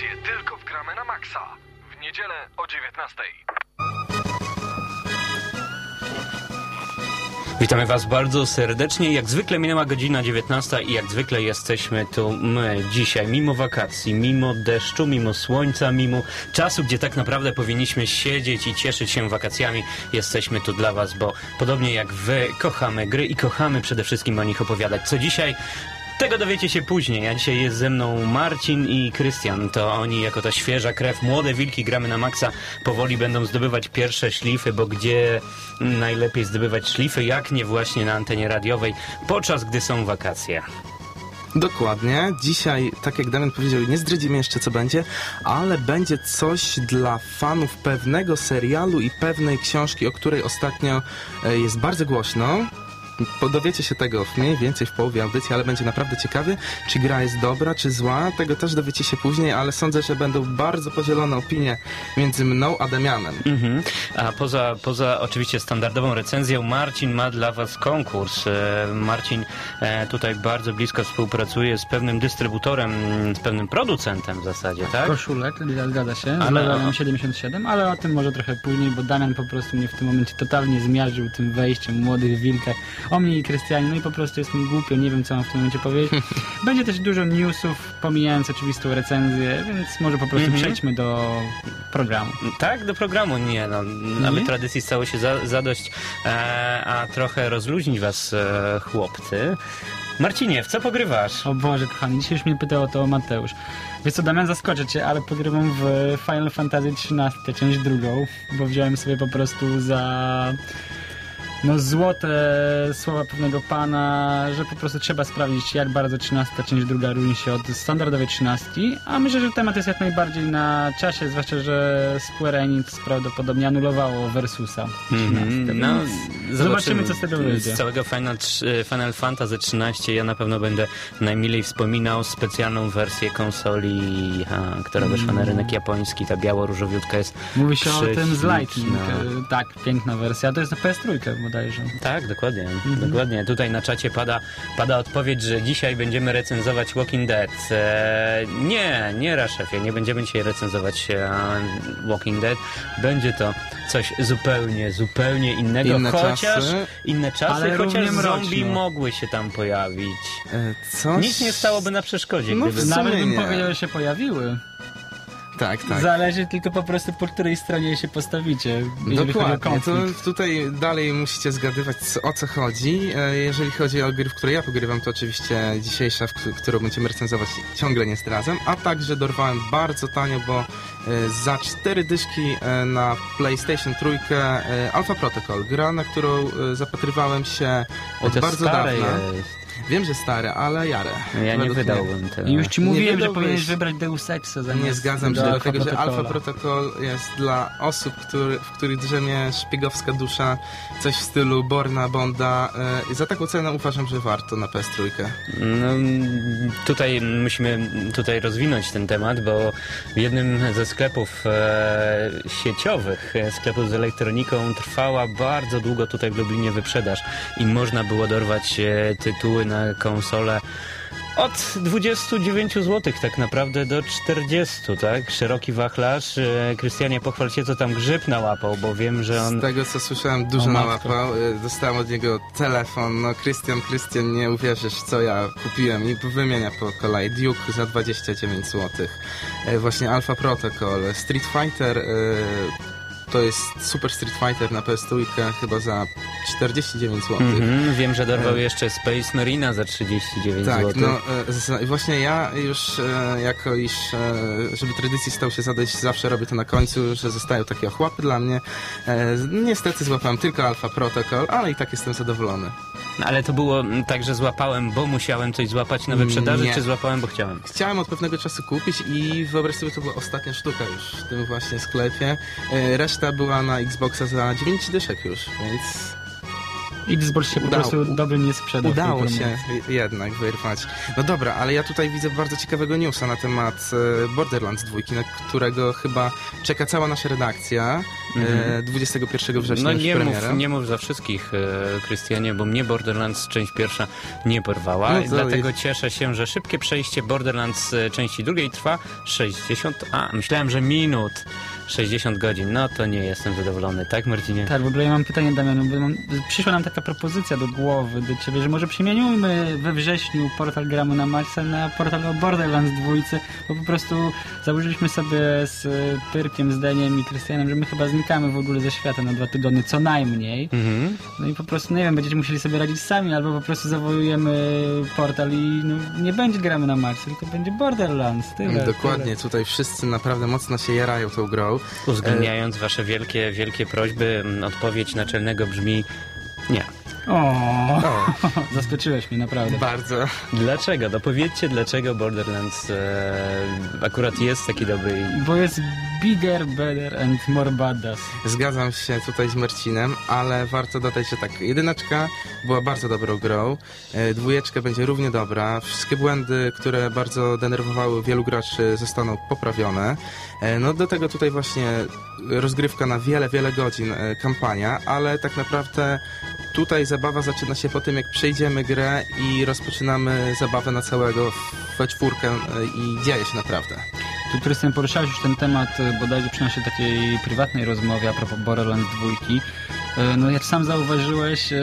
Tylko w na maksa. W niedzielę o 19. Witamy Was bardzo serdecznie. Jak zwykle minęła godzina 19 i jak zwykle jesteśmy tu my dzisiaj, mimo wakacji, mimo deszczu, mimo słońca, mimo czasu, gdzie tak naprawdę powinniśmy siedzieć i cieszyć się wakacjami. Jesteśmy tu dla Was, bo podobnie jak Wy kochamy gry i kochamy przede wszystkim o nich opowiadać. Co dzisiaj? Tego dowiecie się później. A dzisiaj jest ze mną Marcin i Krystian. To oni jako ta świeża krew, młode wilki gramy na maksa. Powoli będą zdobywać pierwsze szlify, bo gdzie najlepiej zdobywać szlify, jak nie właśnie na antenie radiowej, podczas gdy są wakacje. Dokładnie. Dzisiaj, tak jak Damian powiedział, nie zdradzimy jeszcze co będzie, ale będzie coś dla fanów pewnego serialu i pewnej książki, o której ostatnio e, jest bardzo głośno. Dowiecie się tego mniej więcej w połowie audycji, ale będzie naprawdę ciekawie, czy gra jest dobra, czy zła. Tego też dowiecie się później, ale sądzę, że będą bardzo podzielone opinie między mną a Damianem. Mhm. A poza, poza oczywiście standardową recenzją, Marcin ma dla Was konkurs. E, Marcin e, tutaj bardzo blisko współpracuje z pewnym dystrybutorem, z pewnym producentem w zasadzie, tak? koszulek, zgadza się, z Ale- levelem 77, ale o tym może trochę później, bo Damian po prostu mnie w tym momencie totalnie zmiażdżył tym wejściem młodych wilkach o mnie i Krystianie, no i po prostu jest mi głupio, nie wiem co mam w tym momencie powiedzieć. Będzie też dużo newsów, pomijając oczywistą recenzję, więc może po prostu Mhm. przejdźmy do programu. Tak, do programu nie, no, aby tradycji stało się za, zadość, e, a trochę rozluźnić was, e, chłopcy. Marcinie, w co pogrywasz? O Boże, kochani, dzisiaj już mnie pytał o to Mateusz. Wiesz co, Damian, zaskoczę cię, ale pogrywam w Final Fantasy XIII, część drugą, bo wziąłem sobie po prostu za no złote słowa pewnego pana, że po prostu trzeba sprawdzić, jak bardzo 13 część druga różni się od standardowej 13, a myślę, że temat jest jak najbardziej na czasie, zwłaszcza, że Square Enix prawdopodobnie anulowało Versusa 13. Mhm, No, zobaczymy, co z tego wyjdzie. Z całego Final, trz- Final Fantasy XIII ja na pewno będę najmilej wspominał specjalną wersję konsoli, a, która weszła na rynek japoński. Ta biało-różowiutka jest Mówi się o tym z Lightning, e, tak, piękna wersja, to jest na PS3 bodajże. Tak, dokładnie, dokładnie. Tutaj na czacie pada, pada odpowiedź, że dzisiaj będziemy recenzować Walking Dead. E, nie, nie Raszefie, nie będziemy dzisiaj recenzować e, Walking Dead. Będzie to coś zupełnie, zupełnie innego, Inne chociaż czasy. inne czasy, Ale chociaż zombie mogły się tam pojawić. E, Coś... Nic nie stałoby na przeszkodzie, No, gdyby... w Nawet bym nie. powiedział, że się pojawiły. Tak, tak. Zależy tylko po prostu po której stronie się postawicie, Dokładnie, to tutaj dalej musicie zgadywać o co chodzi. E, Jeżeli chodzi o gry, w które ja pogrywam, to oczywiście dzisiejsza, w którą będziemy recenzować, ciągle nie zdradzam, a także dorwałem bardzo tanio, bo e, za cztery dyszki e, na PlayStation 3 e, Alpha Protocol, gra, na którą zapatrywałem się od to bardzo dawna. jest. Wiem, że stare, ale jarę. Ja nie wydałbym tego. I już ci mówiłem, że powinieneś wybrać Deus Exa zamiast Nie zgadzam się, tego dlatego że. Alpha Protocol jest dla osób, który, w których drzemie szpiegowska dusza, coś w stylu Borna, Bonda. E, za taką cenę uważam, że warto na PS3. No, tutaj musimy tutaj rozwinąć ten temat, bo w jednym ze sklepów e, sieciowych, e, sklepów z elektroniką, trwała bardzo długo tutaj w Lublinie wyprzedaż i można było dorwać e, tytuły na konsolę od 29 zł tak naprawdę do 40, tak? Szeroki wachlarz. E, Krystianie, pochwal się, co tam grzyb nałapał, bo wiem, że on... Z tego co słyszałem, dużo nałapał. E, Dostałem od niego telefon. No, Krystian, Krystian, nie uwierzysz, co ja kupiłem. I wymienia po kolei Duke za 29 zł. E, Właśnie Alpha Protocol. Street Fighter. e, to jest Super Street Fighter na PS2 chyba za 49 zł. Mm-hmm, wiem, że dorwał e... jeszcze Space Marina za 39 tak, zł. Tak, no e, właśnie ja już e, jako iż, e, żeby tradycji stał się zadać, zawsze robię to na końcu, że zostają takie ochłapy dla mnie. E, niestety złapałem tylko Alpha Protocol, ale i tak jestem zadowolony. No, ale to było mm, tak, że złapałem, bo musiałem coś złapać na wyprzedaży, Nie. czy złapałem, bo chciałem? Chciałem od pewnego czasu kupić i wyobraź sobie, to była ostatnia sztuka już w tym właśnie sklepie. E, reszta była na Xboxa za 9 dyszek już, więc... Xbox się udało. po prostu dobrym nie sprzedał. Udało się jednak wyrwać. No dobra, ale ja tutaj widzę bardzo ciekawego newsa na temat e, Borderlands 2, na którego chyba czeka cała nasza redakcja mm -hmm. 21 września. No nie mów, nie mów za wszystkich, e, Krystianie, bo mnie Borderlands część pierwsza nie porwała. No dlatego cieszę się, że szybkie przejście Borderlands e, części drugiej trwa 60, a myślałem, że minut. 60 godzin. No to nie jestem zadowolony, tak Marcinie? Tak, w ogóle ja mam pytanie, Damianu, bo mam, przyszła nam taka propozycja do głowy, do ciebie, że może przemieniujmy we wrześniu portal Gramu na Maxa na portal o Borderlands dwójcy, bo po prostu założyliśmy sobie z y, Pyrkiem, z Deniem i Krystianem, że my chyba znikamy w ogóle ze świata na dwa tygodnie, co najmniej. Mhm. No i po prostu, nie wiem, będziecie musieli sobie radzić sami, albo po prostu zawołujemy portal i no, nie będzie Gramy na Maxa, tylko będzie Borderlands, tyle. Dokładnie, Tyle. tutaj wszyscy naprawdę mocno się jarają tą grą. Uwzględniając wasze wielkie, wielkie prośby, m, odpowiedź naczelnego brzmi nie. O, O, zaskoczyłeś mnie, naprawdę. bardzo. Dlaczego? No powiedzcie, dlaczego Borderlands e, akurat jest taki dobry i Bo jest bigger, better and more badass. Zgadzam się tutaj z Marcinem, ale warto dodać, że tak, jedyneczka była bardzo dobrą grą, e, dwójeczka będzie równie dobra, wszystkie błędy, które bardzo denerwowały wielu graczy zostaną poprawione. E, No do tego tutaj właśnie rozgrywka na wiele, wiele godzin e, kampania, ale tak naprawdę tutaj zabawa zaczyna się po tym, jak przejdziemy grę i rozpoczynamy zabawę na całego we czwórkę e, i dzieje się naprawdę. Tu, Krystian, poruszałeś już ten temat e, bodajże przy naszej takiej prywatnej rozmowie a propos Borderlands 2. E, No jak sam zauważyłeś, e,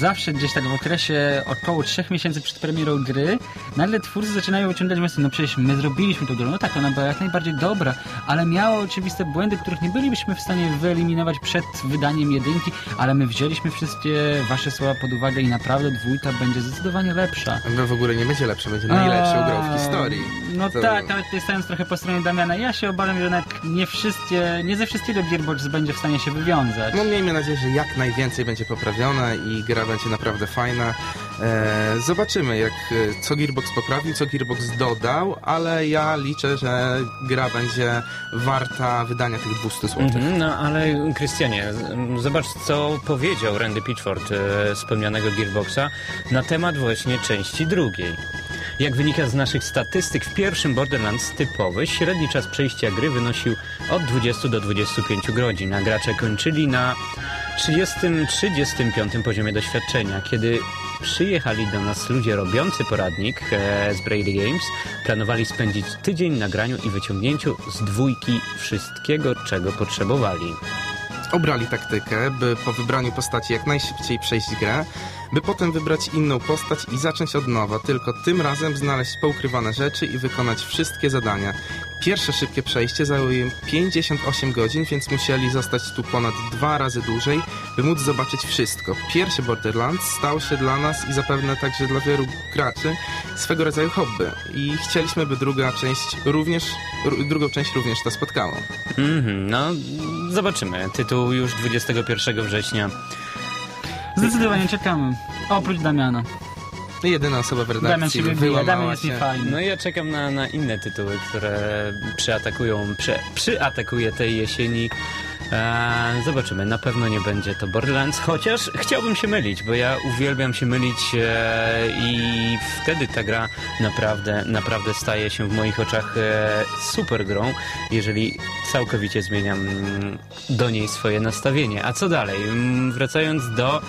zawsze gdzieś tak w okresie około trzech miesięcy przed premierą gry, nagle twórcy zaczynają wyciągać myśli, no przecież my zrobiliśmy tę grę, no tak, ona była jak najbardziej dobra, ale miała oczywiste błędy, których nie bylibyśmy w stanie wyeliminować przed wydaniem jedynki, ale my wzięliśmy wszystkie wasze słowa pod uwagę i naprawdę dwójka będzie zdecydowanie lepsza. No w ogóle nie będzie lepsze, będzie najlepszą grą w historii. No To- tak, ale tutaj stając trochę po stronie Damiana, ja się obawiam, że nawet nie wszystkie, nie ze wszystkiego Gearbox będzie w stanie się wywiązać. No miejmy nadzieję, że jak najwięcej będzie poprawiona i gra będzie naprawdę fajna. E, zobaczymy, jak e, co Gearbox poprawił, co Gearbox dodał, ale ja liczę, że gra będzie warta wydania tych 200 zł. Mhm, no ale Krystianie, z- zobacz co powiedział Randy Pitchford e, wspomnianego Gearboxa na temat właśnie części drugiej. Jak wynika z naszych statystyk, w pierwszym Borderlands typowy średni czas przejścia gry wynosił od 20 do 25 godzin, a gracze kończyli na 30-35 poziomie doświadczenia. Kiedy przyjechali do nas ludzie robiący poradnik e, z Brady Games, planowali spędzić tydzień na graniu i wyciągnięciu z dwójki wszystkiego, czego potrzebowali. Obrali taktykę, by po wybraniu postaci jak najszybciej przejść grę, by potem wybrać inną postać i zacząć od nowa, tylko tym razem znaleźć poukrywane rzeczy i wykonać wszystkie zadania. Pierwsze szybkie przejście zajęło im 58 godzin, więc musieli zostać tu ponad dwa razy dłużej, by móc zobaczyć wszystko. Pierwszy Borderlands stał się dla nas i zapewne także dla wielu graczy swego rodzaju hobby i chcieliśmy, by druga część również, drugą część również to spotkała. Mhm, no, zobaczymy. Tytuł już 21 września. Zdecydowanie czekamy. Oprócz Damiana. Jedyna osoba w Damian redakcji Damian wyłamała jest się. niefajny. No ja czekam na, na inne tytuły, które przyatakują, przy, przyatakuje tej jesieni. Eee, zobaczymy, na pewno nie będzie to Borderlands, chociaż chciałbym się mylić, bo ja uwielbiam się mylić e, i wtedy ta gra naprawdę, naprawdę staje się w moich oczach e, super grą, jeżeli całkowicie zmieniam mm, do niej swoje nastawienie. A co dalej? Mm, Wracając do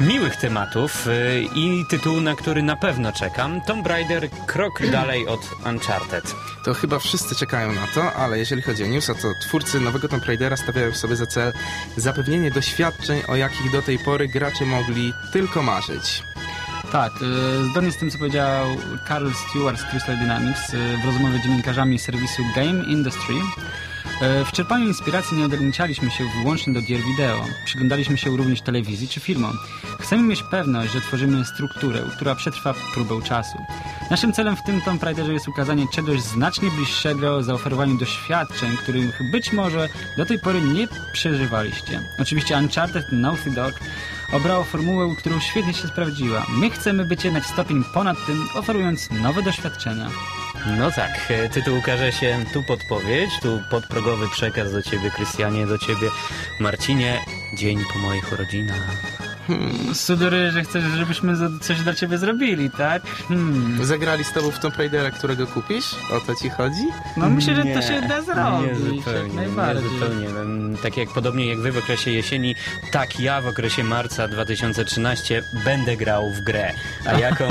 miłych tematów y, i tytułu, na który na pewno czekam. Tomb Raider krok dalej od Uncharted. To chyba wszyscy czekają na to, ale jeżeli chodzi o newsa, to twórcy nowego Tomb Raidera stawiają sobie za cel zapewnienie doświadczeń, o jakich do tej pory gracze mogli tylko marzyć. Tak, y, zgodnie z tym, co powiedział Carl Stewart z Crystal Dynamics y, w rozmowie z dziennikarzami serwisu Game Industry, w czerpaniu inspiracji nie ograniczaliśmy się wyłącznie do gier wideo. Przyglądaliśmy się również telewizji czy filmom. Chcemy mieć pewność, że tworzymy strukturę, która przetrwa próbę czasu. Naszym celem w tym Tomb Raiderze jest ukazanie czegoś znacznie bliższego, zaoferowanie doświadczeń, których być może do tej pory nie przeżywaliście. Oczywiście Uncharted Naughty Dog obrało formułę, którą świetnie się sprawdziła. My chcemy być jednak stopień ponad tym, oferując nowe doświadczenia. No tak, e, tytuł ukaże się tu podpowiedź, tu podprogowy przekaz do ciebie, Krystianie, do ciebie, Marcinie. Dzień po moich urodzinach. Sugeruję, że chcesz, żebyśmy coś dla ciebie zrobili, tak? Hmm. Zagrali z tobą w Tomb Raidera, którego kupisz? O to ci chodzi? No myślę, że Nie, to się da zrobić. Nie zupełnie, najbardziej. nie zupełnie. Tak jak podobnie jak wy w okresie jesieni, tak ja w okresie marca 2013 będę grał w grę. A jaką,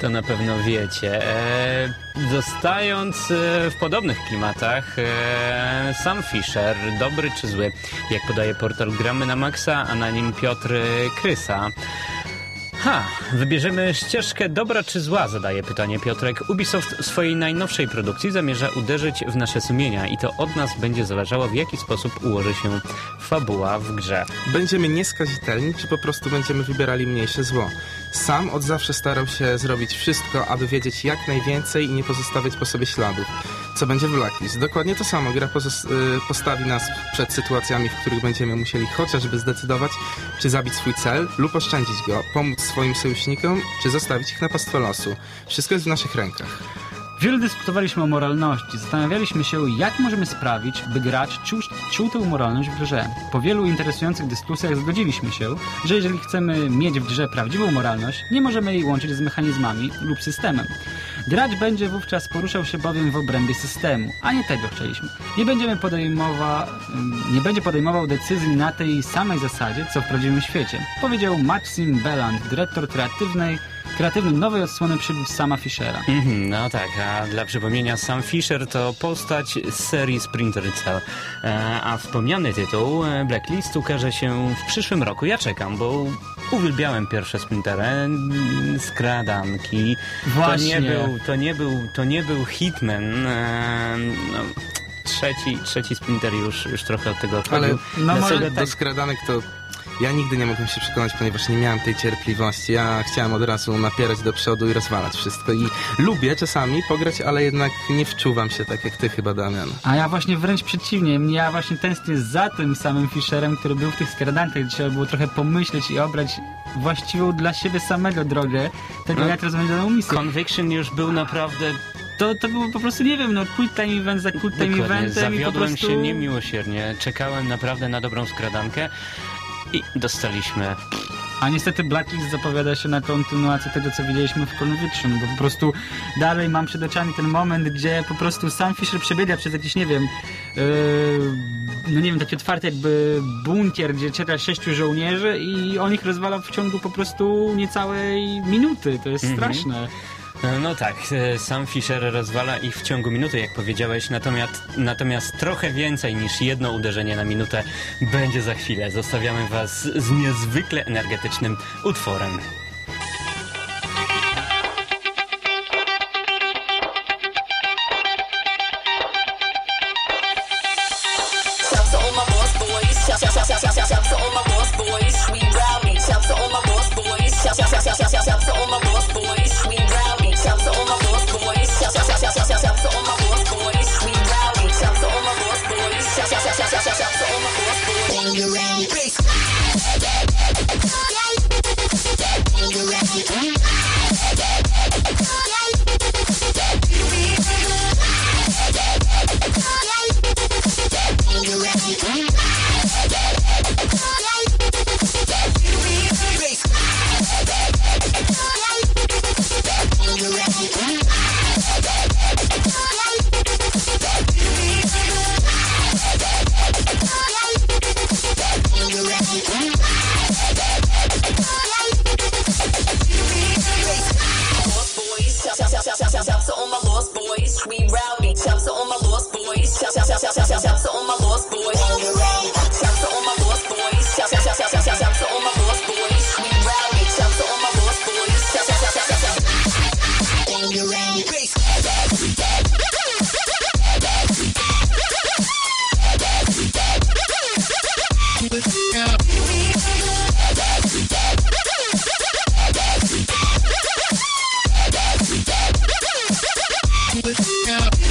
to na pewno wiecie. E, zostając e, w podobnych klimatach, e, Sam Fisher, dobry czy zły, jak podaje portal Gramy na Maxa, a na nim Piotr Krysa. Ha, wybierzemy ścieżkę dobra czy zła, zadaje pytanie Piotrek. Ubisoft w swojej najnowszej produkcji zamierza uderzyć w nasze sumienia i to od nas będzie zależało, w jaki sposób ułoży się fabuła w grze. Będziemy nieskazitelni, czy po prostu będziemy wybierali mniejsze zło? Sam od zawsze starał się zrobić wszystko, aby wiedzieć jak najwięcej i nie pozostawiać po sobie śladów. Co będzie w Blacklist? Dokładnie to samo. Gra y, postawi nas przed sytuacjami, w których będziemy musieli chociażby zdecydować, czy zabić swój cel lub oszczędzić go, pomóc swoim sojusznikom, czy zostawić ich na pastwę losu. Wszystko jest w naszych rękach. Wiele dyskutowaliśmy o moralności. Zastanawialiśmy się, jak możemy sprawić, by gracz czuł, czuł tę moralność w grze. Po wielu interesujących dyskusjach zgodziliśmy się, że jeżeli chcemy mieć w grze prawdziwą moralność, nie możemy jej łączyć z mechanizmami lub systemem. Gracz będzie wówczas poruszał się bowiem w obrębie systemu, a nie tego chcieliśmy. Nie, będziemy podejmowa, nie będzie podejmował decyzji na tej samej zasadzie, co w prawdziwym świecie, powiedział Maxim Belland, dyrektor kreatywnej kreatywny nowej odsłony przygód Sama Fischera. Mhm, no tak, a dla przypomnienia Sam Fisher to postać z serii Sprinter Cell. E, a wspomniany tytuł e, Blacklist ukaże się w przyszłym roku. Ja czekam, bo uwielbiałem pierwsze Sprintery, mm, skradanki. Właśnie. To nie był, to nie był, to nie był Hitman. E, no, trzeci, trzeci Sprinter już, już trochę od tego odchodził. Ale No no może do tak- skradanek to ja nigdy nie mogłem się przekonać, ponieważ nie miałem tej cierpliwości. Ja chciałem od razu napierać do przodu i rozwalać wszystko. I lubię czasami pograć, ale jednak nie wczuwam się tak jak ty chyba, Damian. A ja właśnie wręcz przeciwnie, ja właśnie tęsknię za tym samym Fischerem, który był w tych skradantach, gdzie trzeba było trochę pomyśleć i obrać właściwą dla siebie samego drogę tego, No. jak rozwiązać daną misję. Conviction już był naprawdę To, to było po prostu, nie wiem, no quick time event za quick time Dokładnie, eventem i po zawiodłem prostu... się niemiłosiernie. Czekałem naprawdę na dobrą skradankę i dostaliśmy. A niestety Blacklist zapowiada się na kontynuację tego, co widzieliśmy w Conviction, bo po prostu dalej mam przed oczami ten moment, gdzie po prostu sam Fisher przebiega przez jakiś, nie wiem, yy, no nie wiem, taki otwarty jakby bunkier, gdzie czeka sześciu żołnierzy i on ich rozwala w ciągu po prostu niecałej minuty. To jest Mhm. straszne. No tak, e, sam Fischer rozwala ich w ciągu minuty, jak powiedziałeś, natomiast, natomiast trochę więcej niż jedno uderzenie na minutę będzie za chwilę. Zostawiamy Was z niezwykle energetycznym utworem.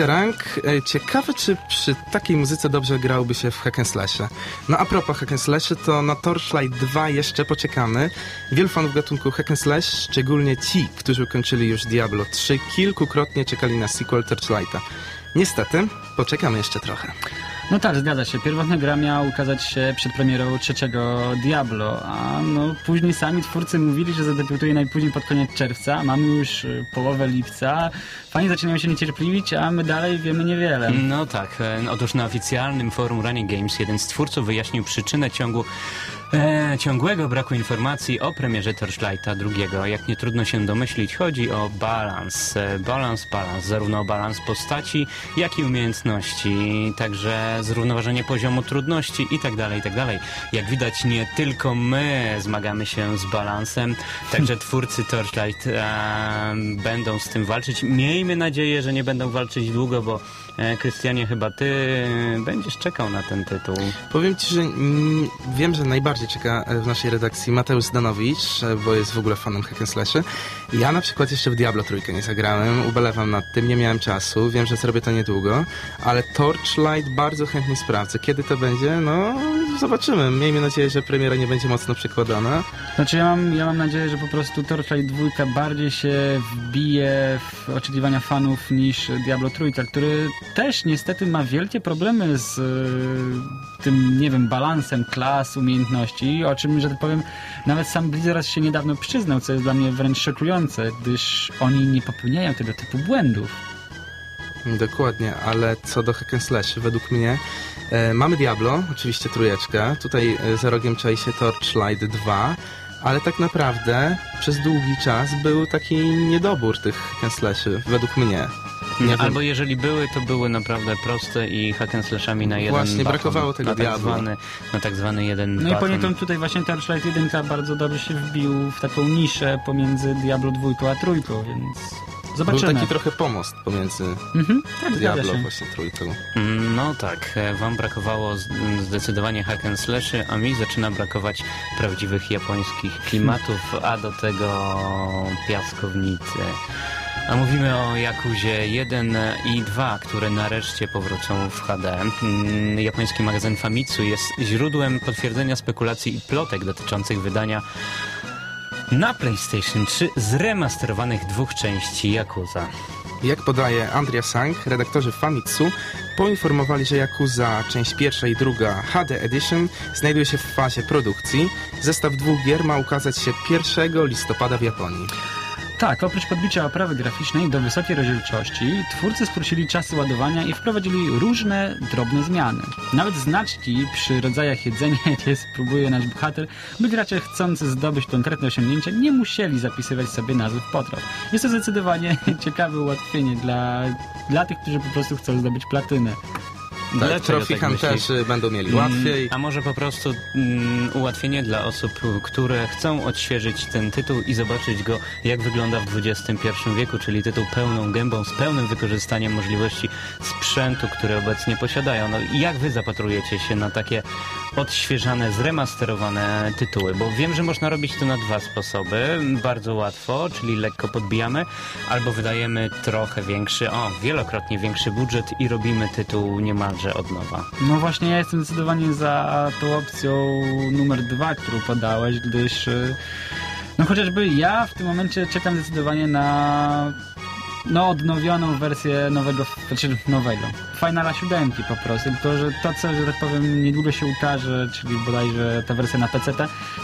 Bangarang, e, ciekawe czy przy takiej muzyce dobrze grałoby się w hack and slashe. No a propos hack and slashe, to na Torchlight 2 jeszcze poczekamy. Wielu fanów gatunku hack and slash, szczególnie ci, którzy ukończyli już Diablo 3, kilkukrotnie czekali na sequel Torchlighta. Niestety, poczekamy jeszcze trochę. No tak, zgadza się. Pierwotna gra miała ukazać się przed premierą trzeciego Diablo, a no później sami twórcy mówili, że zadebiutuje najpóźniej pod koniec czerwca. Mamy już y, połowę lipca. Fani zaczynają się niecierpliwić, a my dalej wiemy niewiele. No tak, e, otóż na oficjalnym forum Running Games jeden z twórców wyjaśnił przyczynę ciągu e, ciągłego braku informacji o premierze Torchlighta II. Jak nie trudno się domyślić, chodzi o balans. E, balans, balans, zarówno balans postaci, jak i umiejętności, także zrównoważenie poziomu trudności i tak dalej, i tak dalej. Jak widać, nie tylko my zmagamy się z balansem, także twórcy Torchlight e, będą z tym walczyć. Miejmy nadzieję, że nie będą walczyć długo, bo Krystianie, chyba ty będziesz czekał na ten tytuł. Powiem ci, że wiem, że najbardziej czeka e, w naszej redakcji Mateusz Zdanowicz, e, bo jest w ogóle fanem hack and slashy. Ja na przykład jeszcze w Diablo trójkę nie zagrałem, ubolewam nad tym, nie miałem czasu, wiem, że zrobię to niedługo, ale Torchlight bardzo chętnie sprawdzę. Kiedy to będzie? No, zobaczymy. Miejmy nadzieję, że premiera nie będzie mocno przekładana. Znaczy ja mam, ja mam nadzieję, że po prostu Torchlight 2 bardziej się wbije w oczekiwania fanów niż Diablo trójka, który też niestety ma wielkie problemy z e, tym, nie wiem, balansem klas, umiejętności, o czym, że tak powiem, nawet sam Blizzard się niedawno przyznał, co jest dla mnie wręcz szokujące, gdyż oni nie popełniają tego typu błędów. Dokładnie, ale co do hack and slash, według mnie mamy Diablo, oczywiście trójeczkę, tutaj e, za rogiem czai się Torchlight 2, ale tak naprawdę przez długi czas był taki niedobór tych slashy, według mnie. Nie wiem. Albo jeżeli były, to były naprawdę proste i hack and slashami na jeden Właśnie, baton, brakowało tego na tak, Diablo. zwany, na tak zwany jeden No i baton. poniekąd tutaj właśnie Torchlight 1 bardzo dobrze się wbił w taką niszę pomiędzy Diablo 2 a trójką, więc Był zobaczymy. taki trochę pomost pomiędzy Mhm, tak, Diablo właśnie trójką. Mm, No tak, e, wam brakowało z- zdecydowanie hack and slashy, a mi zaczyna brakować prawdziwych japońskich klimatów, a do tego piaskownicy. A mówimy o Jakuzie 1 i 2, które nareszcie powrócą w HD. Mm, Japoński magazyn Famitsu jest źródłem potwierdzenia spekulacji i plotek dotyczących wydania na PlayStation 3 zremasterowanych dwóch części Yakuza. Jak podaje Andrea Sang, redaktorzy Famitsu poinformowali, że Yakuza część pierwsza i druga HD Edition znajduje się w fazie produkcji. Zestaw dwóch gier ma ukazać się 1 listopada w Japonii. Tak, oprócz podbicia oprawy graficznej do wysokiej rozdzielczości, twórcy skrócili czasy ładowania i wprowadzili różne drobne zmiany. Nawet znaczki przy rodzajach jedzenia, jakie spróbuje nasz bohater, by gracze chcący zdobyć konkretne osiągnięcie nie musieli zapisywać sobie nazw potraw. Jest to zdecydowanie ciekawe ułatwienie dla, dla tych, którzy po prostu chcą zdobyć platynę. Tak, Dlaczego Trophy tak będą mieli łatwiej. Mm, A może po prostu mm, ułatwienie dla osób, które chcą odświeżyć ten tytuł i zobaczyć go, jak wygląda w XXI wieku, czyli tytuł pełną gębą, z pełnym wykorzystaniem możliwości sprzętu, które obecnie posiadają. No i jak wy zapatrujecie się na takie odświeżane, zremasterowane tytuły? Bo wiem, że można robić to na dwa sposoby. Bardzo łatwo, czyli lekko podbijamy, albo wydajemy trochę większy, o, wielokrotnie większy budżet i robimy tytuł niemalże od nowa. No właśnie, ja jestem zdecydowanie za tą opcją numer dwa, którą podałeś, gdyż y, no chociażby ja w tym momencie czekam zdecydowanie na no odnowioną wersję nowego, znaczy nowego, Finala 7 po prostu, to, że to co, że tak powiem, niedługo się ukaże, czyli bodajże ta wersja na PC,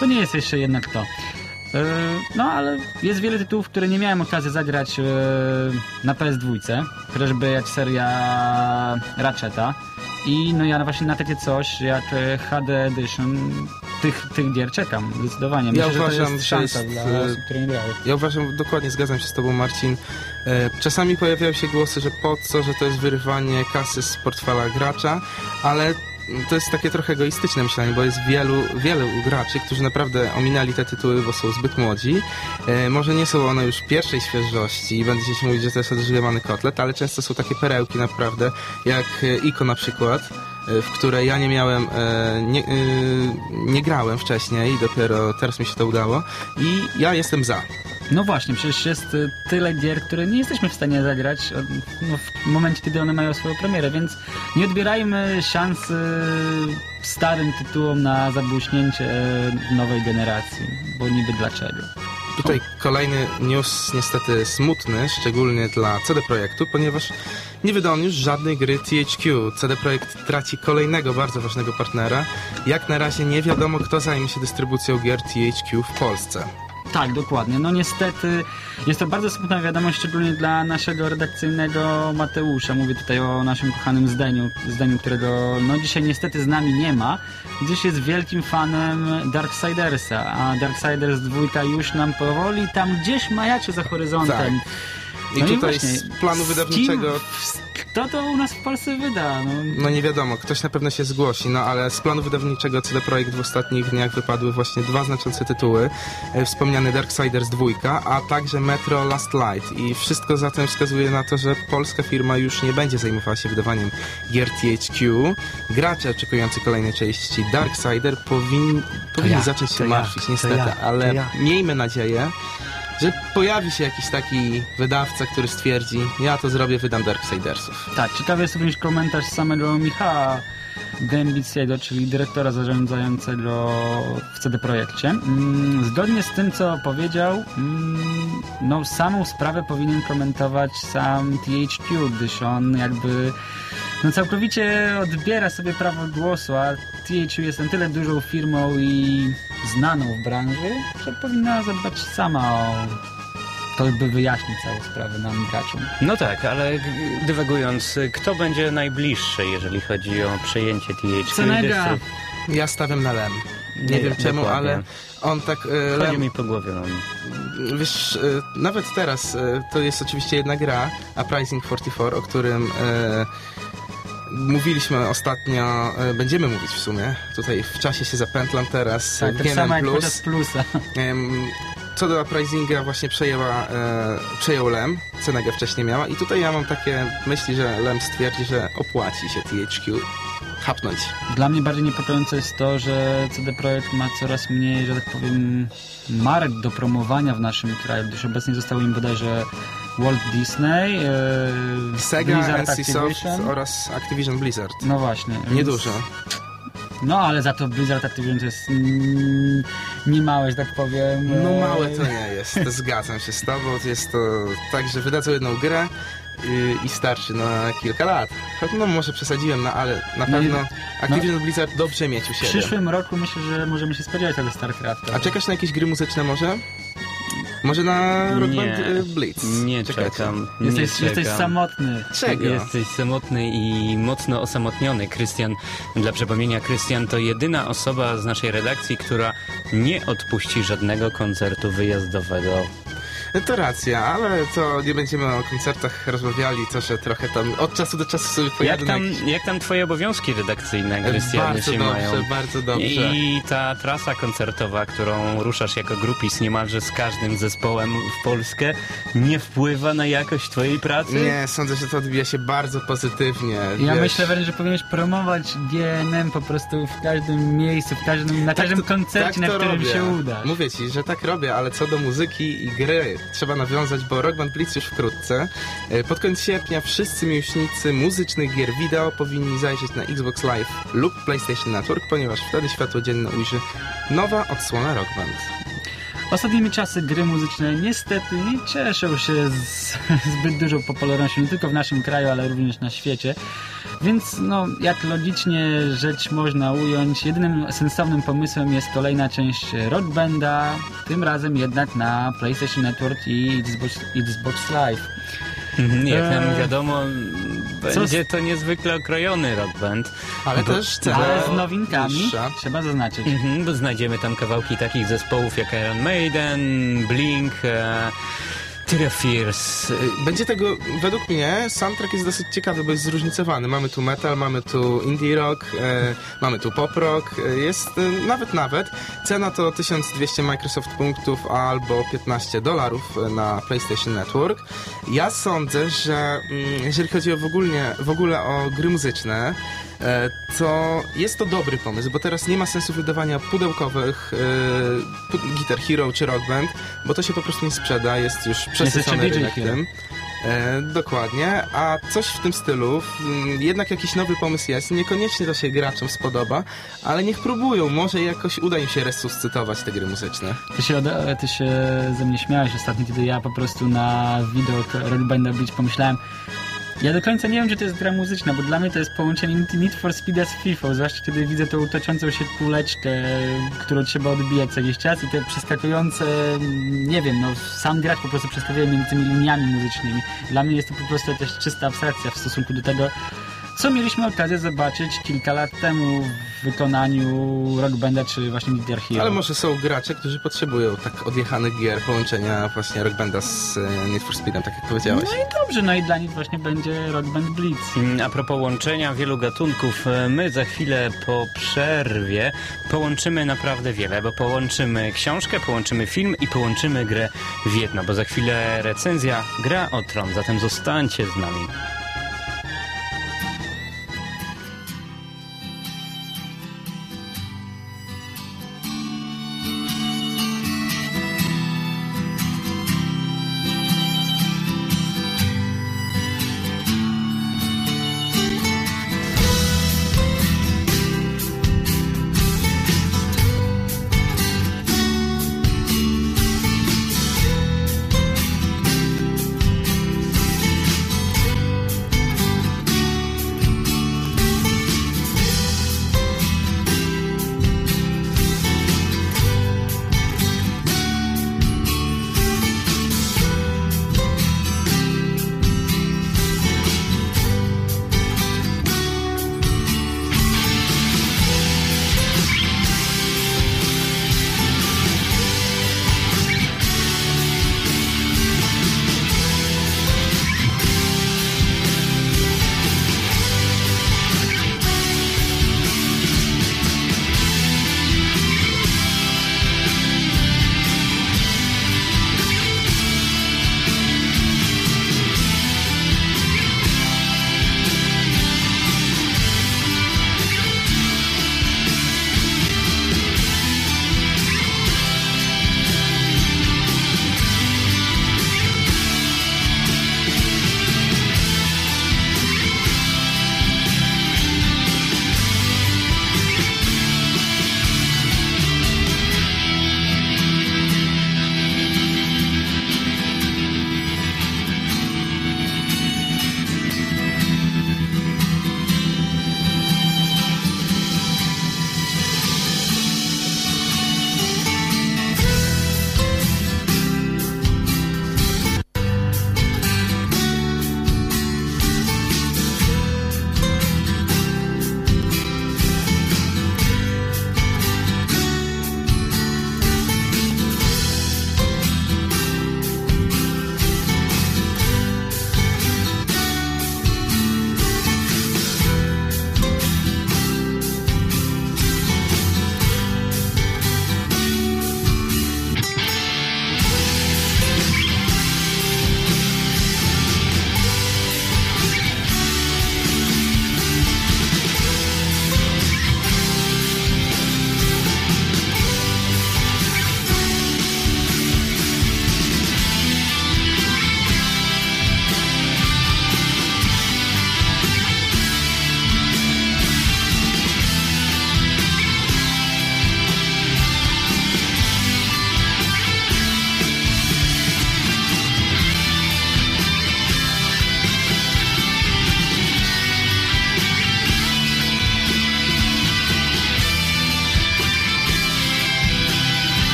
to nie jest jeszcze jednak to. Yy, No, ale jest wiele tytułów, które nie miałem okazji zagrać yy, na PS2, chociażby jak seria Ratcheta. I no ja właśnie na takie coś jak e, HD Edition tych, tych gier czekam, zdecydowanie. Myślę, Ja że to uważam, jest szansa jest, dla e, osób, które nie grały. Ja uważam, dokładnie zgadzam się z tobą Marcin. E, Czasami pojawiają się głosy, że po co, że to jest wyrywanie kasy z portfela gracza, ale to jest takie trochę egoistyczne myślenie, bo jest wielu, wielu graczy, którzy naprawdę ominęli te tytuły, bo są zbyt młodzi. E, może nie są one już pierwszej świeżości i będziecie się mówić, że to jest odżywany kotlet, ale często są takie perełki naprawdę, jak e, Iko na przykład, e, w które ja nie miałem, e, nie, e, nie grałem wcześniej, dopiero teraz mi się to udało i ja jestem za. No właśnie, przecież jest tyle gier, które nie jesteśmy w stanie zagrać no, w momencie, kiedy one mają swoją premierę, więc nie odbierajmy szansy starym tytułom na zabłyśnięcie nowej generacji, bo niby dlaczego. Tutaj kolejny news niestety smutny, szczególnie dla CD Projektu, ponieważ nie wydał on już żadnej gry THQ. CD Projekt traci kolejnego bardzo ważnego partnera. Jak na razie nie wiadomo, kto zajmie się dystrybucją gier THQ w Polsce. Tak, dokładnie. No niestety jest to bardzo smutna wiadomość, szczególnie dla naszego redakcyjnego Mateusza. Mówię tutaj o naszym kochanym Zdeniu, Zdeniu którego no dzisiaj niestety z nami nie ma, gdyż jest wielkim fanem Darksidersa, a Darksiders 2 już nam powoli tam gdzieś majaczy za horyzontem. I No i tutaj właśnie, z planu wydawniczego, kto to u nas w Polsce wyda? No, no nie wiadomo, ktoś na pewno się zgłosi, no ale z planu wydawniczego CD Projekt w ostatnich dniach wypadły właśnie dwa znaczące tytuły. E, Wspomniany Darksiders 2, a także Metro Last Light. I wszystko zatem wskazuje na to, że polska firma już nie będzie zajmowała się wydawaniem gier THQ. Gracze oczekujący kolejnej części Darksider powin, powinni ja, zacząć się ja, martwić, to niestety, ja, ale ja. miejmy nadzieję, że pojawi się jakiś taki wydawca, który stwierdzi, ja to zrobię, wydam Darksidersów. Tak, ciekawy jest również komentarz samego Michała Dembickiego, czyli dyrektora zarządzającego w CD Projekcie. Mm, Zgodnie z tym, co powiedział, mm, no samą sprawę powinien komentować sam THQ, gdyż on jakby no całkowicie odbiera sobie prawo głosu, a THQ jest na tyle dużą firmą i znaną w branży, że powinna zadbać sama o to, by wyjaśnić całą sprawę nam graczom. No tak, ale dywagując, kto będzie najbliższy, jeżeli chodzi o przejęcie THQ? Cenega. Ja stawiam na Lem. Nie, Nie, wiem czemu, dokładnie. ale on tak... E, Chodzi Lem, mi po głowie. No. wiesz, e, nawet teraz e, to jest oczywiście jedna gra, Uprising 44, o którym e, mówiliśmy ostatnio, e, będziemy mówić w sumie. Tutaj w czasie się zapętlam teraz. Tak, tak samo podczas plusa. Co do Uprisinga właśnie przejęła, e, przejął Lem, Cenega wcześniej miała i tutaj ja mam takie myśli, że Lem stwierdzi, że opłaci się THQ chapnąć. Dla mnie bardziej niepokojące jest to, że CD Projekt ma coraz mniej, że tak powiem, marek do promowania w naszym kraju, gdyż obecnie zostało im bodajże Walt Disney, e, Sega, Blizzard Activision. oraz Activision Blizzard. No właśnie. więc- Niedużo. No ale za to Blizzard Activision to jest mm, niemałe, że tak powiem. No e, małe to nie jest, zgadzam się z tobą. Jest to tak, że wydadzą jedną grę yy, i starczy na kilka lat. No może przesadziłem, no ale na No pewno Activision Blizzard dobrze mieć u W siebie. przyszłym roku myślę, że możemy się spodziewać tego StarCrafta. A czekasz na jakieś gry muzyczne może? Może na Rock Nie. Band y, Blitz? Nie Czekajcie. czekam. Nie Jesteś, jesteś czekam. samotny. Czego? Jesteś samotny i mocno osamotniony, Krystian. Dla przypomnienia, Krystian to jedyna osoba z naszej redakcji, która nie odpuści żadnego koncertu wyjazdowego. To racja, ale to nie będziemy o koncertach rozmawiali, to że trochę tam od czasu do czasu sobie Jak pojadę na tam, jak tam twoje obowiązki redakcyjne, Krystian, Bardzo się dobrze, mają? bardzo dobrze. I ta trasa koncertowa, którą ruszasz jako grupis niemalże z każdym zespołem w Polskę, nie wpływa na jakość twojej pracy? Nie, sądzę, że to odbija się bardzo pozytywnie. Ja wiesz. myślę wręcz, że powinieneś promować GNM po prostu w każdym miejscu, w każdym, na każdym Tak to- koncercie, tak na którym robię. się uda. Mówię ci, że tak robię, ale co do muzyki i gry trzeba nawiązać, bo Rock Band Blitz już wkrótce. E, Pod koniec sierpnia wszyscy miłośnicy muzycznych gier wideo powinni zajrzeć na Xbox Live lub PlayStation Network, ponieważ wtedy światło dzienne ujrzy nowa odsłona Rock Band. Ostatnimi czasy gry muzyczne niestety nie cieszą się z, zbyt dużą popularnością, nie tylko w naszym kraju, ale również na świecie. Więc, no, jak logicznie rzecz można ująć, jedynym sensownym pomysłem jest kolejna część Rock Banda, tym razem jednak na PlayStation Network i Xbox, Xbox Live. Mhm, Jak nam Eee, wiadomo, co będzie to niezwykle okrojony rock band. Ale Bo- też cena Ale z nowinkami, niższa. trzeba zaznaczyć. Mhm, bo znajdziemy tam kawałki takich zespołów jak Iron Maiden, Blink, e, Of Fears. Będzie tego, według mnie, soundtrack jest dosyć ciekawy, bo jest zróżnicowany. Mamy tu metal, mamy tu indie rock, e, mamy tu pop rock, e, jest e, nawet, nawet. Cena to 1200 Microsoft punktów albo 15 dolarów e, na PlayStation Network. Ja sądzę, że mm, jeżeli chodzi o w, ogólnie, w ogóle o gry muzyczne, to jest to dobry pomysł, bo teraz nie ma sensu wydawania pudełkowych e, Guitar Hero czy Rock Band, bo to się po prostu nie sprzeda, jest już przesycony rynek tym. E, dokładnie, a coś w tym stylu, mm, jednak jakiś nowy pomysł jest, niekoniecznie to się graczom spodoba, ale niech próbują, może jakoś uda im się resuscytować te gry muzyczne. Ty się, ode- ty się ze mnie śmiałeś ostatnio, kiedy ja po prostu na widok Rock Banda Beach pomyślałem ja do końca nie wiem, czy to jest gra muzyczna, bo dla mnie to jest połączenie Need- for Speed z FIFA, zwłaszcza kiedy widzę tą toczącą się kuleczkę, którą trzeba odbijać co jakiś czas i te przeskakujące, nie wiem, no sam gracz po prostu przeskakuje między tymi liniami muzycznymi. Dla mnie jest to po prostu jakaś czysta abstrakcja w stosunku do tego, co mieliśmy okazję zobaczyć kilka lat temu w wykonaniu Rock Banda czy właśnie Guitar Hero. Ale może są gracze, którzy potrzebują tak odjechanych gier, połączenia właśnie Rock Banda z e, Need for Speedem, tak jak powiedziałeś. No i dobrze, no i dla nich właśnie będzie Rock Band Blitz. Mm, A propos łączenia wielu gatunków, e, my za chwilę po przerwie połączymy naprawdę wiele, bo połączymy książkę, połączymy film i połączymy grę w jedno, bo za chwilę recenzja Gra o Tron, zatem zostańcie z nami.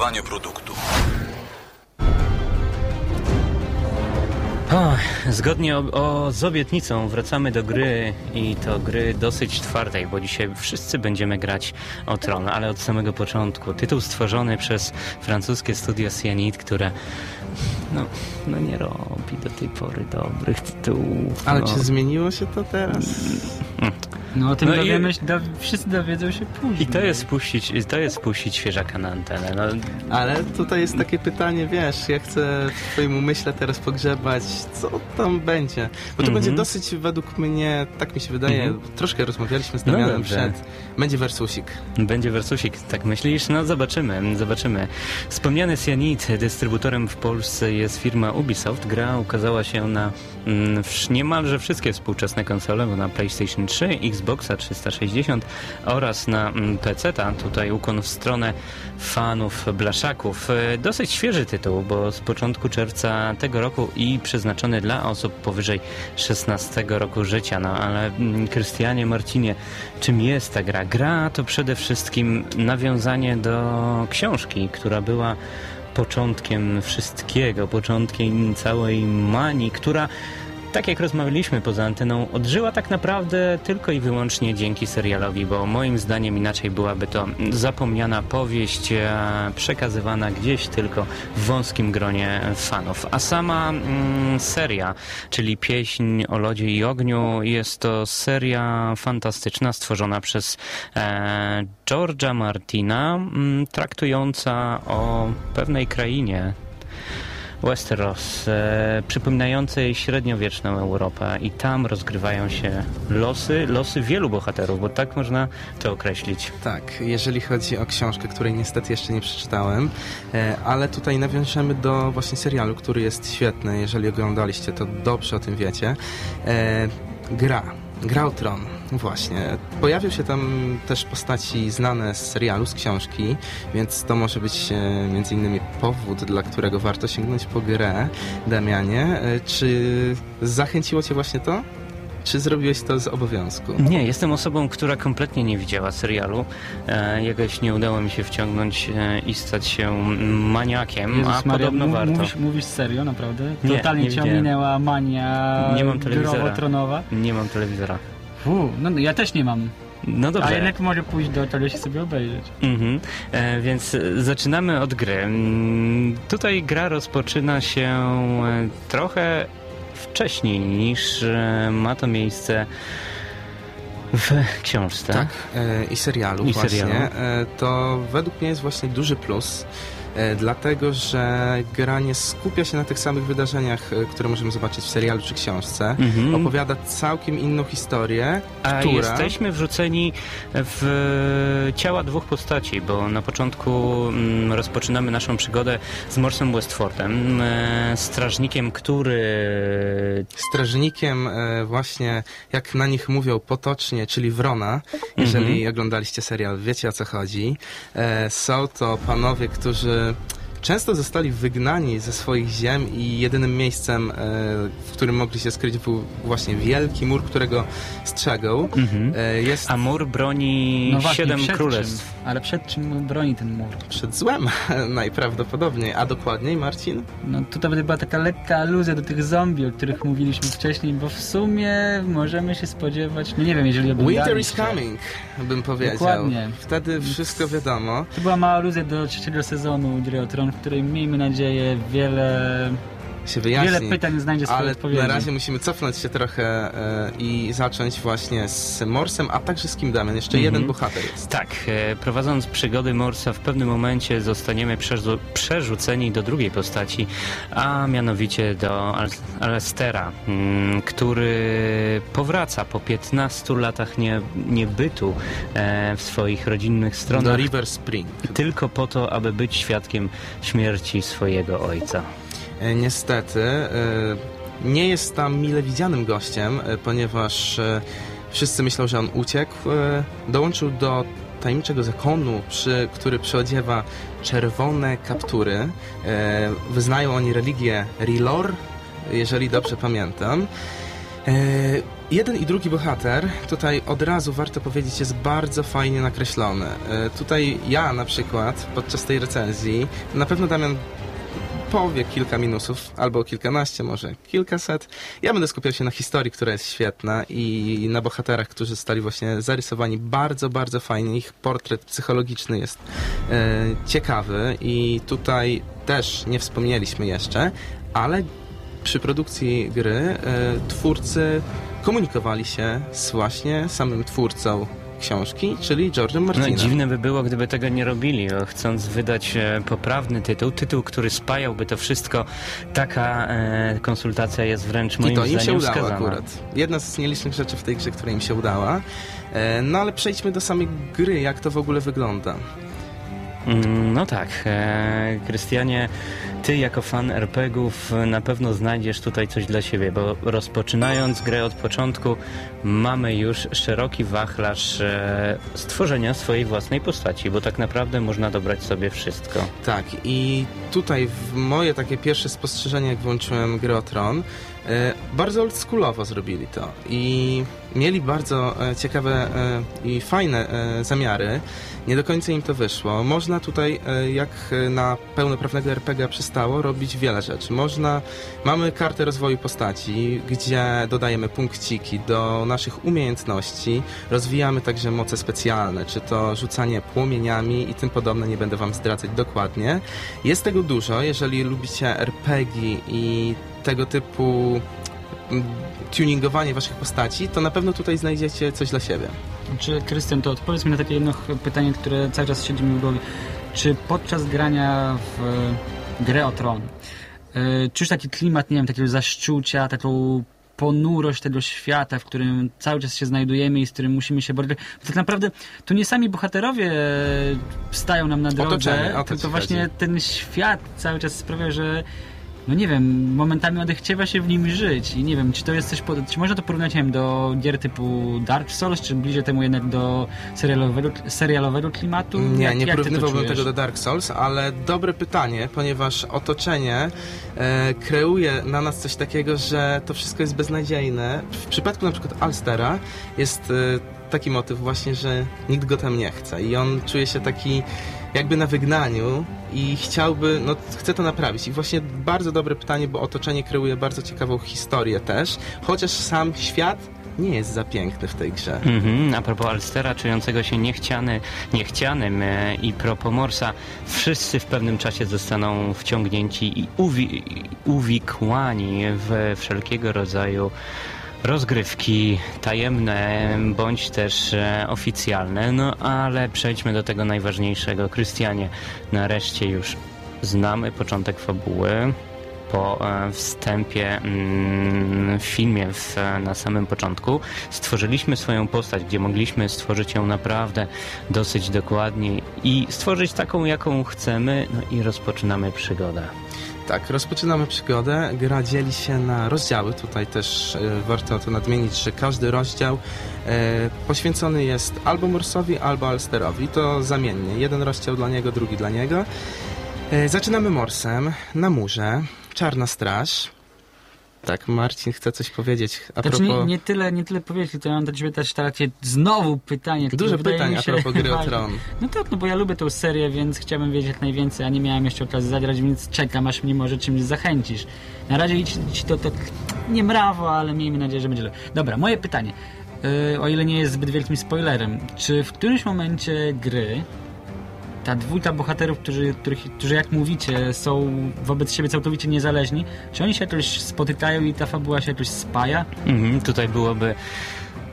Zawiera lokowanie produktu. O, zgodnie o, o, z obietnicą wracamy do gry i to gry dosyć twardej, bo dzisiaj wszyscy będziemy grać o Tron, ale od samego początku. Tytuł stworzony przez francuskie studio Cyanide, które no, no nie robi do tej pory dobrych tytułów. Ale no. czy zmieniło się to teraz? No o tym No i- dowiemy się, do, wszyscy dowiedzą się później. I to jest puścić, to jest puścić świeżaka na antenę. No, Ale tutaj jest takie pytanie, wiesz, ja chcę w twoim umyśle teraz pogrzebać, co tam będzie. Bo to Mhm. będzie dosyć, według mnie, tak mi się wydaje, Mhm. troszkę rozmawialiśmy z No Damianem dobrze. przed, będzie wersusik. Będzie wersusik, tak myślisz? No zobaczymy, zobaczymy. Wspomniany Cyanide, dystrybutorem w Polsce jest firma Ubisoft. Gra ukazała się na mm, niemalże wszystkie współczesne konsole, bo na PlayStation 3, Xboxa 360 oraz na mm, PC-ta. Tutaj ukłon w stronę fanów blaszaków. E, Dosyć świeży tytuł, bo z początku czerwca tego roku i przeznaczony dla osób powyżej 16 roku życia. No ale mm, Krystianie, Marcinie, czym jest ta gra? Gra to przede wszystkim nawiązanie do książki, która była początkiem wszystkiego, początkiem całej manii, która tak jak rozmawialiśmy poza anteną, odżyła tak naprawdę tylko i wyłącznie dzięki serialowi, bo moim zdaniem inaczej byłaby to zapomniana powieść e, przekazywana gdzieś tylko w wąskim gronie fanów. A sama mm, seria, czyli Pieśń o lodzie i ogniu, jest to seria fantastyczna stworzona przez e, George'a Martina, mm, traktująca o pewnej krainie, Westeros, e, przypominającej średniowieczną Europę i tam rozgrywają się losy, losy wielu bohaterów, bo tak można to określić. Tak, jeżeli chodzi o książkę, której niestety jeszcze nie przeczytałem, e, ale tutaj nawiążemy do właśnie serialu, który jest świetny. Jeżeli oglądaliście, to dobrze o tym wiecie. E, gra. Gra o Tron. Właśnie. Pojawią się tam też postaci znane z serialu, z książki, więc to może być e, między innymi powód, dla którego warto sięgnąć po grę. Damianie, e, czy zachęciło Cię właśnie to? Czy zrobiłeś to z obowiązku? Nie, jestem osobą, która kompletnie nie widziała serialu. E, jakoś nie udało mi się wciągnąć e, i stać się maniakiem, Jezus a Maria, podobno warto. Mówisz, mówisz serio, naprawdę? Nie, Totalnie nie cię widziałem. ominęła mania Nie mam telewizora. tronowa. Nie mam telewizora. Fu, no ja też nie mam. No dobrze. A jednak może pójść do telewizji sobie obejrzeć. Mhm. E, więc e, zaczynamy od gry. Mm, Tutaj gra rozpoczyna się e, trochę wcześniej niż e, ma to miejsce w książce. Tak, e, i serialu I właśnie. serialu. E, to według mnie jest właśnie duży plus, dlatego że gra nie skupia się na tych samych wydarzeniach, e, które możemy zobaczyć w serialu czy książce. Mhm. Opowiada całkiem inną historię, A która... jesteśmy wrzuceni w ciała dwóch postaci, bo na początku mm, rozpoczynamy naszą przygodę z Morsem Westfordem, e, strażnikiem, który Strażnikiem e, właśnie, jak na nich mówią potocznie, czyli Wrona, jeżeli Mhm. oglądaliście serial, wiecie o co chodzi. E, są to panowie, którzy Uh. Często zostali wygnani ze swoich ziem i jedynym miejscem, e, w którym mogli się skryć był właśnie wielki mur, którego strzegą. Mhm. E, jest A mur broni No właśnie, siedem królestw. Czym? Ale przed czym broni ten mur? przed złem najprawdopodobniej, a dokładniej Marcin? No tutaj była taka lekka aluzja do tych zombie, o których mówiliśmy wcześniej, bo w sumie możemy się spodziewać, no nie wiem, jeżeli oglądaliście. Winter is coming, bym powiedział. Dokładnie. Wtedy wszystko wiadomo. To była mała aluzja do trzeciego sezonu Gry o Tron, w której miejmy nadzieję wiele, Się wyjaśni. wiele pytań znajdzie swoje Ale odpowiedzi. na razie musimy cofnąć się trochę e, i zacząć właśnie z Morsem, a także z Kim Damian. Jeszcze Mhm. jeden bohater jest. Tak, e, prowadząc przygody Morsa w pewnym momencie zostaniemy przerzu- przerzuceni do drugiej postaci, a mianowicie do Al- Alestera, mm, który powraca po 15 latach nie, niebytu e, w swoich rodzinnych Do stronach River Spring. tylko po to, aby być świadkiem śmierci swojego ojca. E, niestety e, nie jest tam mile widzianym gościem, e, ponieważ wszyscy myślą, że on uciekł. Dołączył do tajemniczego zakonu, przy, który przyodziewa czerwone kaptury. Wyznają oni religię Rilor, jeżeli dobrze pamiętam. Jeden i drugi bohater, tutaj od razu warto powiedzieć, jest bardzo fajnie nakreślony. Tutaj ja na przykład podczas tej recenzji, na pewno Damian powie kilka minusów, albo kilkanaście, może kilkaset. Ja będę skupiał się na historii, która jest świetna i na bohaterach, którzy zostali właśnie zarysowani bardzo, bardzo fajnie. Ich portret psychologiczny jest e, ciekawy i tutaj też nie wspomnieliśmy jeszcze, ale przy produkcji gry e, twórcy komunikowali się z właśnie samym twórcą książki, czyli George'em No, Martinem. dziwne by było, gdyby tego nie robili, chcąc wydać e, poprawny tytuł, tytuł, który spajałby to wszystko. Taka e, konsultacja jest wręcz moim I to im się udało wskazana. akurat. Jedna z nielicznych rzeczy w tej grze, która im się udała. E, No ale przejdźmy do samej gry, jak to w ogóle wygląda. Mm, No tak, e, Krystianie, ty jako fan RPGów na pewno znajdziesz tutaj coś dla siebie, bo rozpoczynając grę od początku mamy już szeroki wachlarz e, stworzenia swojej własnej postaci, bo tak naprawdę można dobrać sobie wszystko. Tak, i tutaj moje takie pierwsze spostrzeżenie, jak włączyłem grę o Tron, e, bardzo oldschoolowo zrobili to i mieli bardzo e, ciekawe e, i fajne e, zamiary. Nie do końca im to wyszło. Można tutaj, jak na pełnoprawnego RPG przystało, robić wiele rzeczy. Można, mamy kartę rozwoju postaci, gdzie dodajemy punkciki do naszych umiejętności, rozwijamy także moce specjalne, czy to rzucanie płomieniami i tym podobne, nie będę wam zdradzać dokładnie. Jest tego dużo, jeżeli lubicie RPG i tego typu tuningowanie waszych postaci, to na pewno tutaj znajdziecie coś dla siebie. Czy, Krystian, to odpowiedz mi na takie jedno pytanie, które cały czas siedzi mi w głowie. Czy podczas grania w e, grę o tron, e, czujesz taki klimat, nie wiem, takiego zaszczucia, taką ponurość tego świata, w którym cały czas się znajdujemy i z którym musimy się borykać. Bo tak naprawdę to nie sami bohaterowie stają nam na drodze, Otoczenie, to tylko właśnie chodzi. ten świat cały czas sprawia, że no nie wiem, momentami odechciewa się w nim żyć i nie wiem, czy to jest coś, pod... czy można to porównać, wiem, do gier typu Dark Souls, czy bliżej temu jednak do serialowego, serialowego klimatu? Nie, Jak- nie jak porównywałbym tego do Dark Souls, ale dobre pytanie, ponieważ otoczenie e, kreuje na nas coś takiego, że to wszystko jest beznadziejne. W przypadku na przykład Alstera jest e, taki motyw właśnie, że nikt go tam nie chce i on czuje się taki jakby na wygnaniu i chciałby, no chce to naprawić. I właśnie bardzo dobre pytanie, bo otoczenie kreuje bardzo ciekawą historię też, chociaż sam świat nie jest za piękny w tej grze. Mhm, a propos Alstera, czującego się niechciany, niechcianym e, i propos Morsa, wszyscy w pewnym czasie zostaną wciągnięci i uwi uwikłani w wszelkiego rodzaju rozgrywki tajemne bądź też e, oficjalne. No ale przejdźmy do tego najważniejszego. Krystianie, nareszcie już znamy początek fabuły po e, wstępie mm, w filmie w, na samym początku stworzyliśmy swoją postać, gdzie mogliśmy stworzyć ją naprawdę dosyć dokładnie i stworzyć taką, jaką chcemy, no i rozpoczynamy przygodę. Tak, rozpoczynamy przygodę. Gra dzieli się na rozdziały. Tutaj też e, warto to nadmienić, że każdy rozdział e, poświęcony jest albo Morsowi, albo Alsterowi. To zamiennie. Jeden rozdział dla niego, drugi dla niego. E, zaczynamy Morsem na murze. Czarna straż. Tak, Marcin chce coś powiedzieć a Znaczy propos... nie, nie, tyle, nie tyle powiedzieć, tylko ja mam do ciebie też takie znowu pytanie, wydaje pytań mi a się propos gry o. Tron. No tak, no bo ja lubię tę serię, więc chciałbym wiedzieć jak najwięcej, a nie miałem jeszcze okazji zagrać, więc czekam, aż mnie może czymś zachęcisz. Na razie ci, ci to tak nie mrawo, ale miejmy nadzieję, że będzie lepiej. Dobra, moje pytanie. Yy, o ile nie jest zbyt wielkim spoilerem, czy w którymś momencie gry ta dwójka bohaterów, którzy, których, którzy jak mówicie są wobec siebie całkowicie niezależni, czy oni się jakoś spotykają i ta fabuła się jakoś spaja? Mhm, tutaj byłoby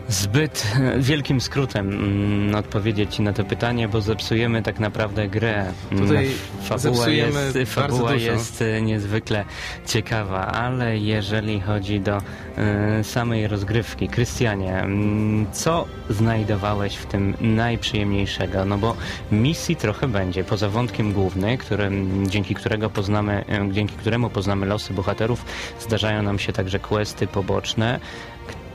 zbyt e, wielkim skrótem mm, odpowiedzieć Ci na to pytanie, bo zepsujemy tak naprawdę grę. Mm, Tutaj fabuła jest, fabuła jest e, niezwykle ciekawa, ale jeżeli chodzi do e, samej rozgrywki, Krystianie, mm, co znajdowałeś w tym najprzyjemniejszego? No bo misji trochę będzie, poza wątkiem głównym, którym, dzięki, którego poznamy, dzięki któremu poznamy losy bohaterów, zdarzają nam się także questy poboczne,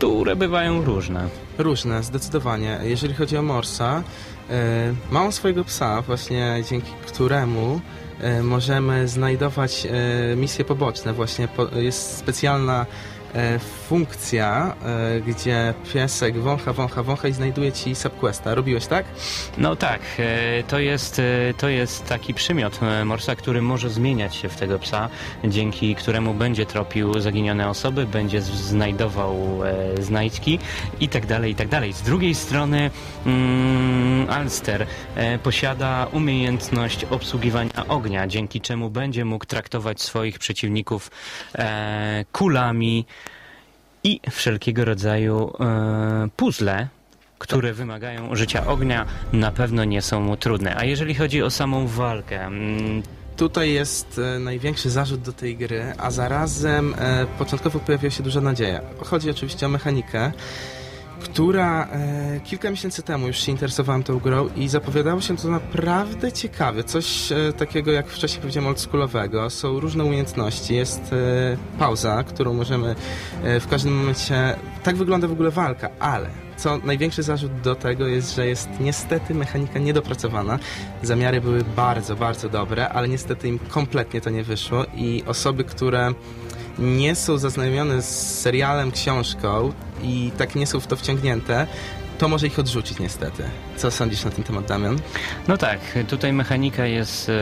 które bywają różne. Różne, zdecydowanie. Jeżeli chodzi o Morsa, e, ma on swojego psa, właśnie dzięki któremu e, możemy znajdować e, misje poboczne. Właśnie jest specjalna funkcja, e, gdzie piesek wącha, wącha, wącha i znajduje ci subquesta. Robiłeś tak? No tak, e, to jest, e, to jest taki przymiot e, Morsa, który może zmieniać się w tego psa, dzięki któremu będzie tropił zaginione osoby, będzie znajdował e, znajdźki i tak dalej, i tak dalej. Z drugiej strony mm, Alster e, posiada umiejętność obsługiwania ognia, dzięki czemu będzie mógł traktować swoich przeciwników e, kulami i wszelkiego rodzaju e, puzzle, które wymagają użycia ognia, na pewno nie są mu trudne. A jeżeli chodzi o samą walkę, mm, Tutaj jest e, największy zarzut do tej gry, a zarazem e, początkowo pojawiła się duża nadzieja. Chodzi oczywiście o mechanikę, która e, kilka miesięcy temu już się interesowałem tą grą i zapowiadało się to naprawdę ciekawe. Coś e, takiego, jak wcześniej powiedziałem, oldschoolowego. Są różne umiejętności. Jest e, pauza, którą możemy e, w każdym momencie... Tak wygląda w ogóle walka, ale co największy zarzut do tego jest, że jest niestety mechanika niedopracowana. Zamiary były bardzo, bardzo dobre, ale niestety im kompletnie to nie wyszło i osoby, które nie są zaznajomione z serialem, książką i tak nie są w to wciągnięte, to może ich odrzucić niestety. Co sądzisz na ten temat, Damian? no tak, tutaj mechanika jest e,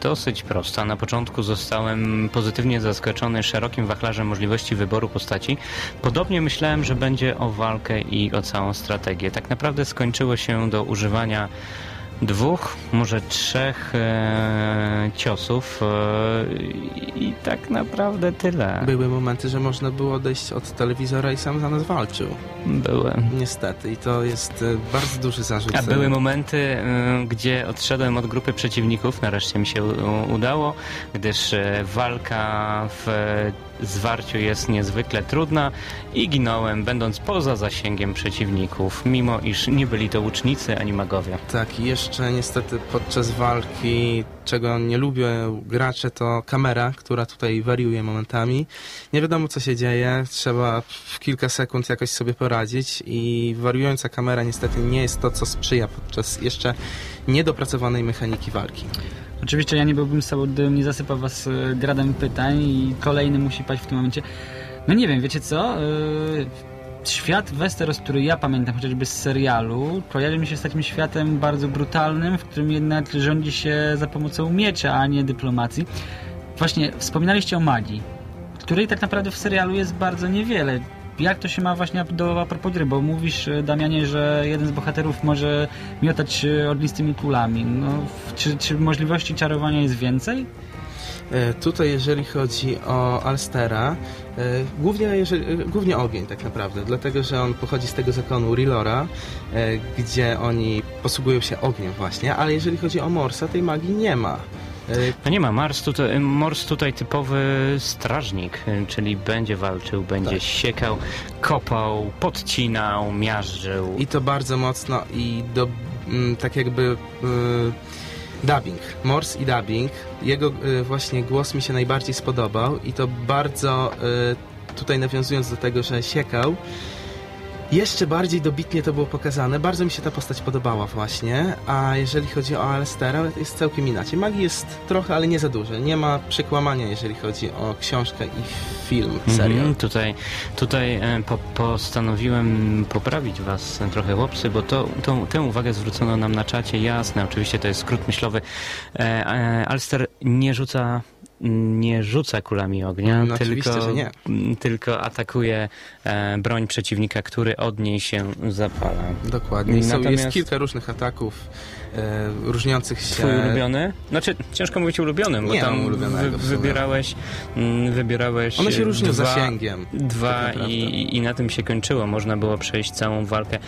dosyć prosta. Na początku zostałem pozytywnie zaskoczony szerokim wachlarzem możliwości wyboru postaci. Podobnie myślałem, że będzie o walkę i o całą strategię. Tak naprawdę skończyło się do używania dwóch, może trzech e, ciosów e, i tak naprawdę tyle. Były momenty, że można było odejść od telewizora i sam za nas walczył. Były. Niestety i to jest e, bardzo duży zarzut. A były momenty, y, gdzie odszedłem od grupy przeciwników, nareszcie mi się udało, gdyż walka w zwarciu jest niezwykle trudna i ginąłem, będąc poza zasięgiem przeciwników, mimo iż nie byli to łucznicy ani magowie. Tak, i jeszcze niestety podczas walki, czego nie lubią gracze, to kamera, która tutaj wariuje momentami. Nie wiadomo, co się dzieje, trzeba w kilka sekund jakoś sobie poradzić i wariująca kamera niestety nie jest to, co sprzyja podczas jeszcze niedopracowanej mechaniki walki. Oczywiście ja nie byłbym sobą, gdybym nie zasypał was e, gradem pytań i kolejny musi paść w tym momencie. No nie wiem, wiecie co? Yy, Świat Westeros, który ja pamiętam chociażby z serialu, kojarzy mi się z takim światem bardzo brutalnym, w którym jednak rządzi się za pomocą miecza, a nie dyplomacji. Właśnie wspominaliście o magii, której tak naprawdę w serialu jest bardzo niewiele. Jak to się ma właśnie do a propos gry? Bo mówisz, e, Damianie, że jeden z bohaterów może miotać ognistymi kulami. No, czy, czy możliwości czarowania jest więcej? E, Tutaj, jeżeli chodzi o Alstera, e, głównie, jeżeli, e, głównie ogień tak naprawdę, dlatego że on pochodzi z tego zakonu Rilora, gdzie oni posługują się ogniem właśnie, ale jeżeli chodzi o Morsa, tej magii nie ma. No nie ma, Mars tutaj, Mors tutaj typowy strażnik, czyli będzie walczył, będzie Tak. siekał, kopał, podcinał, miażdżył. I to bardzo mocno i do, mm, tak jakby y, dubbing, Morse i dubbing, jego y, właśnie głos mi się najbardziej spodobał i to bardzo y, tutaj nawiązując do tego, że siekał, jeszcze bardziej dobitnie to było pokazane. Bardzo mi się ta postać podobała właśnie, a jeżeli chodzi o Alstera, jest całkiem inaczej. Magii jest trochę, ale nie za dużo. Nie ma przekłamania, jeżeli chodzi o książkę i film, serial. Mhm, tutaj tutaj e, po, postanowiłem poprawić was trochę chłopcy, bo to, to, tę uwagę zwrócono nam na czacie. Jasne, oczywiście to jest skrót myślowy. E, e, Alster nie rzuca nie rzuca kulami ognia, No, oczywiście, tylko, tylko atakuje e, broń przeciwnika, który od niej się zapala. Dokładnie. I są, Natomiast- jest kilka różnych ataków różniących się. Twój ulubiony? Znaczy, ciężko mówić ulubionym, bo Nie tam ulubionego w sumie. wybierałeś, mm, wybierałeś One się e, różnią dwa, zasięgiem. Dwa tak i, i na tym się kończyło. Można było przejść całą walkę.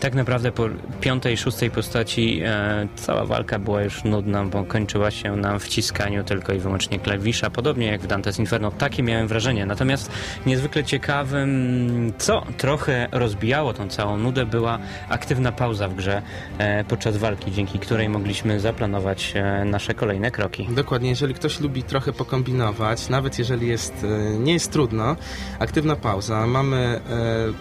Tak naprawdę po piątej, szóstej postaci e, cała walka była już nudna, bo kończyła się na wciskaniu tylko i wyłącznie klawisza, podobnie jak w Dante's Inferno. Takie miałem wrażenie. Natomiast niezwykle ciekawym, co trochę rozbijało tą całą nudę, była aktywna pauza w grze e, podczas walki, dzięki dzięki której mogliśmy zaplanować e, nasze kolejne kroki. Dokładnie, jeżeli ktoś lubi trochę pokombinować, nawet jeżeli jest, e, nie jest trudno, aktywna pauza. Mamy e,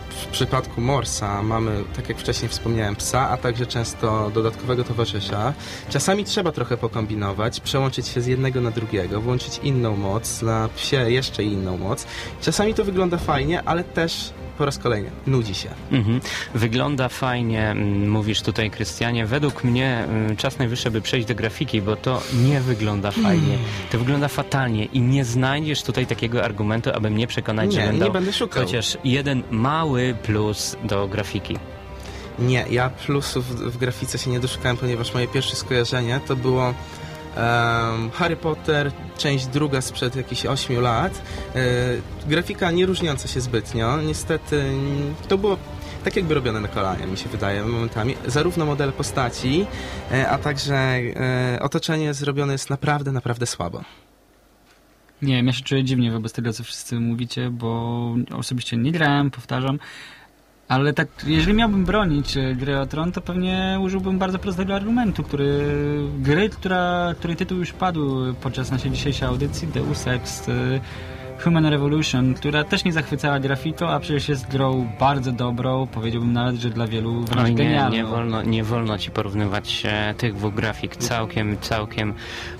w przypadku Morsa, mamy, tak jak wcześniej wspomniałem, psa, a także często dodatkowego towarzysza. Czasami trzeba trochę pokombinować, przełączyć się z jednego na drugiego, włączyć inną moc, na psie jeszcze inną moc. Czasami to wygląda fajnie, ale też po raz kolejny nudzi się. Mhm. Wygląda fajnie, mm, mówisz tutaj, Krystianie. Według mnie mm, czas najwyższy, by przejść do grafiki, bo to nie wygląda fajnie. To wygląda fatalnie i nie znajdziesz tutaj takiego argumentu, aby mnie przekonać, że Nie, będą nie będę szukał. chociaż jeden mały plus do grafiki. Nie, ja plusów w grafice się nie doszukałem, ponieważ moje pierwsze skojarzenie to było em, Harry Potter, część druga sprzed jakichś 8 lat. E, grafika nie różniąca się zbytnio. Niestety to było tak jakby robione na kolanie, mi się wydaje momentami. Zarówno model postaci, e, a także e, otoczenie zrobione jest naprawdę, naprawdę słabo. Nie wiem, ja się czuję dziwnie wobec tego, co wszyscy mówicie, bo osobiście nie grałem, powtarzam. Ale tak, jeżeli miałbym bronić e, gry o Tron, to pewnie użyłbym bardzo prostego argumentu, który gry, która, której tytuł już padł podczas naszej dzisiejszej audycji, Deus Ex, Human Revolution, która też nie zachwycała grafiką, a przecież jest grą bardzo dobrą, powiedziałbym nawet, że dla wielu wręcz Oj nie, genialną. nie wolno, nie wolno ci porównywać e, tych dwóch grafik. Całkiem, całkiem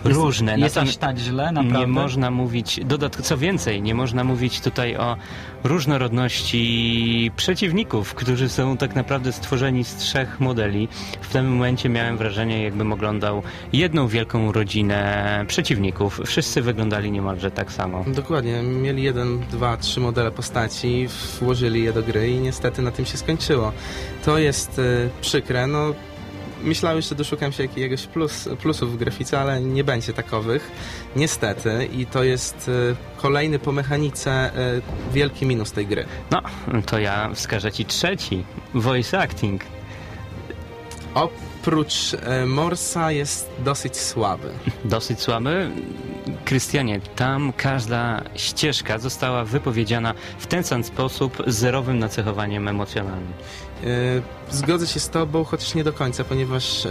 różne. Jest Natomiast- aż tak źle, naprawdę. Nie można mówić, dodatkowo, co więcej, nie można mówić tutaj o różnorodności przeciwników, którzy są tak naprawdę stworzeni z trzech modeli. W tym momencie miałem wrażenie, jakbym oglądał jedną wielką rodzinę przeciwników. Wszyscy wyglądali niemalże tak samo. Dokładnie, mieli jeden, dwa, trzy modele postaci, włożyli je do gry i niestety na tym się skończyło. To jest e, przykre, no myślałem, że doszukam się jakiegoś plus, plusów w grafice, ale nie będzie takowych, niestety i to jest e, kolejny po mechanice e, wielki minus tej gry. No, to ja wskażę ci trzeci. Voice acting. Oprócz e, Morsa jest dosyć słaby. Dosyć słaby. Krystianie, tam każda ścieżka została wypowiedziana w ten sam sposób zerowym nacechowaniem emocjonalnym. E, Zgodzę się z tobą, chociaż nie do końca, ponieważ e,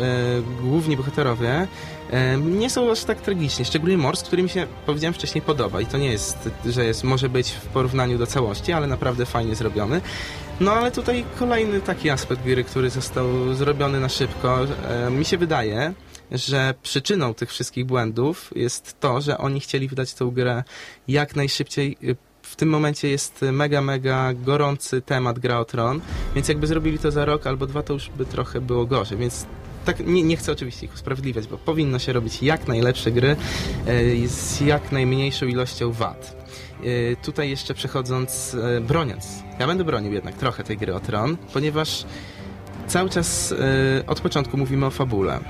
główni bohaterowie e, nie są aż tak tragiczni. Szczególnie Mors, który mi się, powiedziałem wcześniej, podoba. I to nie jest, że jest, może być w porównaniu do całości, ale naprawdę fajnie zrobiony. No ale tutaj kolejny taki aspekt gry, który został zrobiony na szybko. E, mi się wydaje, że przyczyną tych wszystkich błędów jest to, że oni chcieli wydać tę grę jak najszybciej. W tym momencie jest mega, mega gorący temat Gra o Tron, więc jakby zrobili to za rok albo dwa, to już by trochę było gorzej, więc tak nie, nie chcę oczywiście ich usprawiedliwiać, bo powinno się robić jak najlepsze gry e, z jak najmniejszą ilością wad. E, Tutaj jeszcze przechodząc, e, broniąc, ja będę bronił jednak trochę tej gry o Tron, ponieważ cały czas od początku mówimy o fabule.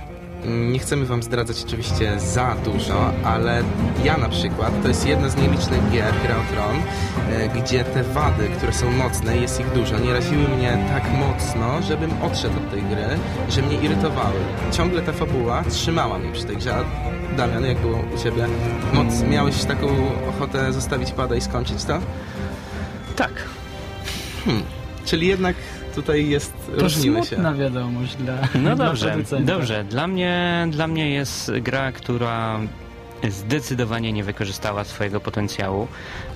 Mm, Nie chcemy wam zdradzać oczywiście za dużo, ale ja na przykład, to jest jedna z nielicznych gier, Gra o Tron, e, gdzie te wady, które są mocne, jest ich dużo, nie raziły mnie tak mocno, żebym odszedł od tej gry, że mnie irytowały. Ciągle ta fabuła trzymała mnie przy tej grze. Damian, jak było u Ciebie? Moc, miałeś taką ochotę zostawić pada i skończyć to? Tak. Czyli jednak tutaj jest, To różnimy się. smutna wiadomość dla No dla dobrze, producenta. dobrze. Dla mnie, dla mnie jest gra, która zdecydowanie nie wykorzystała swojego potencjału.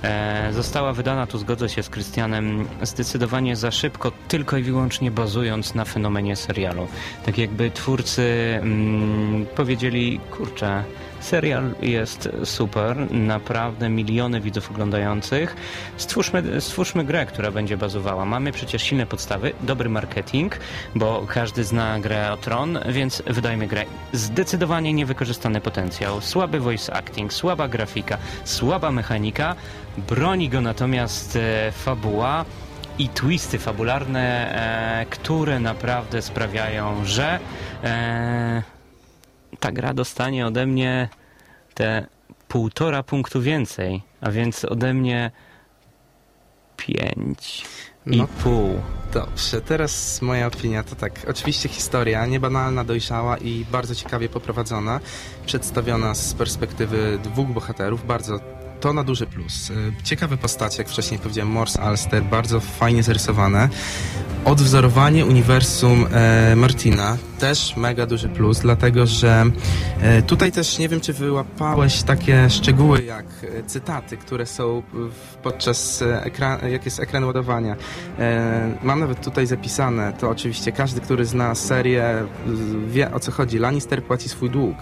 E, została wydana, tu zgodzę się z Krystianem, zdecydowanie za szybko, tylko i wyłącznie bazując na fenomenie serialu. Tak jakby twórcy mm, powiedzieli, kurczę, serial jest super, naprawdę miliony widzów oglądających. Stwórzmy, stwórzmy grę, która będzie bazowała. Mamy przecież silne podstawy, dobry marketing, bo każdy zna grę o Tron, więc wydajmy grę. Zdecydowanie niewykorzystany potencjał, słaby voice acting, słaba grafika, słaba mechanika, broni go natomiast e, fabuła i twisty fabularne, e, które naprawdę sprawiają, że e, ta gra dostanie ode mnie te półtora punktu więcej, a więc ode mnie pięć i No pół. Dobrze, teraz moja opinia to tak. Oczywiście historia niebanalna, dojrzała i bardzo ciekawie poprowadzona, przedstawiona z perspektywy dwóch bohaterów, bardzo to na duży plus. Y, Ciekawe postacie, jak wcześniej powiedziałem, Morse, Alster, bardzo fajnie zarysowane. odwzorowanie uniwersum e, Martina. Też mega duży plus, dlatego że e, tutaj też nie wiem, czy wyłapałeś takie szczegóły jak e, cytaty, które są w, podczas e, ekran, jak jest ekran ładowania. E, mam nawet tutaj zapisane, to oczywiście każdy, który zna serię, wie o co chodzi. Lannister płaci swój dług.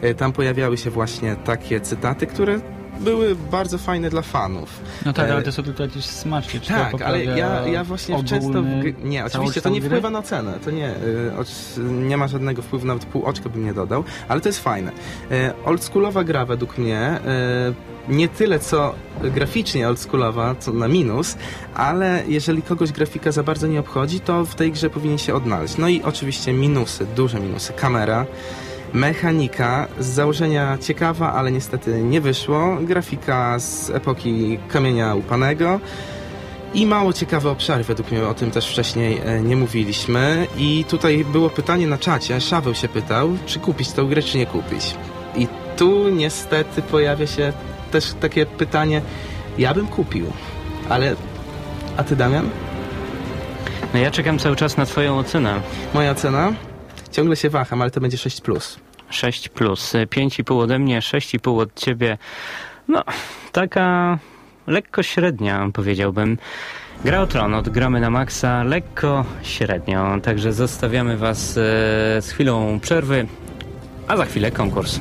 E, tam pojawiały się właśnie takie cytaty, które były bardzo fajne dla fanów. No tak, E, ale to są tylko jakieś smaczki. Czy tak, ale ja, ja właśnie często... W... Nie, oczywiście to nie gry? wpływa na cenę. To nie, oc- nie ma żadnego wpływu, nawet pół oczka bym nie dodał, ale to jest fajne. Y, oldschoolowa gra według mnie, y, nie tyle co graficznie oldschoolowa, co na minus, ale jeżeli kogoś grafika za bardzo nie obchodzi, to w tej grze powinien się odnaleźć. No i oczywiście minusy, duże minusy. Kamera, Mechanika z założenia ciekawa, ale niestety nie wyszło. Grafika z epoki kamienia upanego. I mało ciekawe obszary, według mnie o tym też wcześniej e, nie mówiliśmy. I tutaj było pytanie na czacie, Szaweł się pytał, czy kupić tę grę, czy nie kupić. I tu niestety pojawia się też takie pytanie, ja bym kupił, ale... A ty, Damian? No ja czekam cały czas na twoją ocenę. Moja cena? Ciągle się waham, ale to będzie 6+. Plus. 6 plus, 5,5 ode mnie, 6,5 od ciebie. No, taka lekko średnia, powiedziałbym. Gra o Tron, odgramy na maksa, lekko średnio, także zostawiamy was e, z chwilą przerwy, a za chwilę konkurs.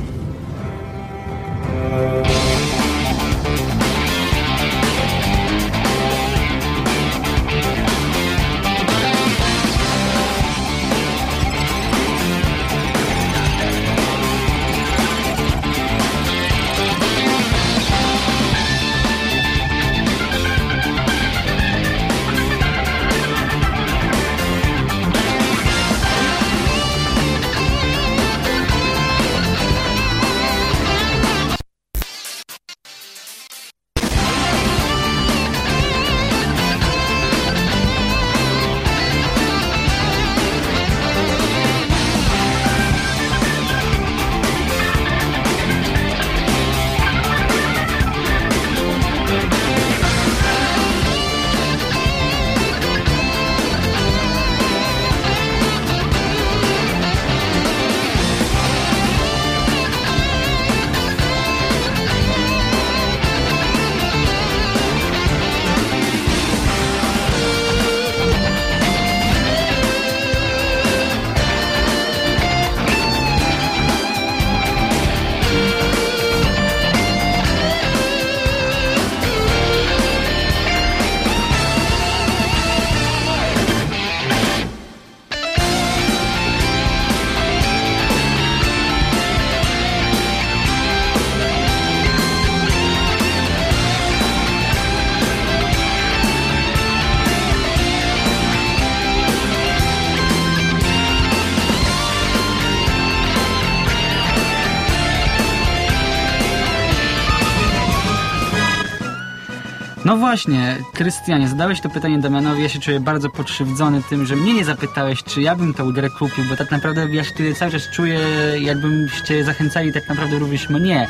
No właśnie, Krystianie, zadałeś to pytanie Damianowi, ja się czuję bardzo pokrzywdzony tym, że mnie nie zapytałeś, czy ja bym tą grę kupił, bo tak naprawdę ja się tutaj cały czas czuję, jakbyście zachęcali tak naprawdę również mnie.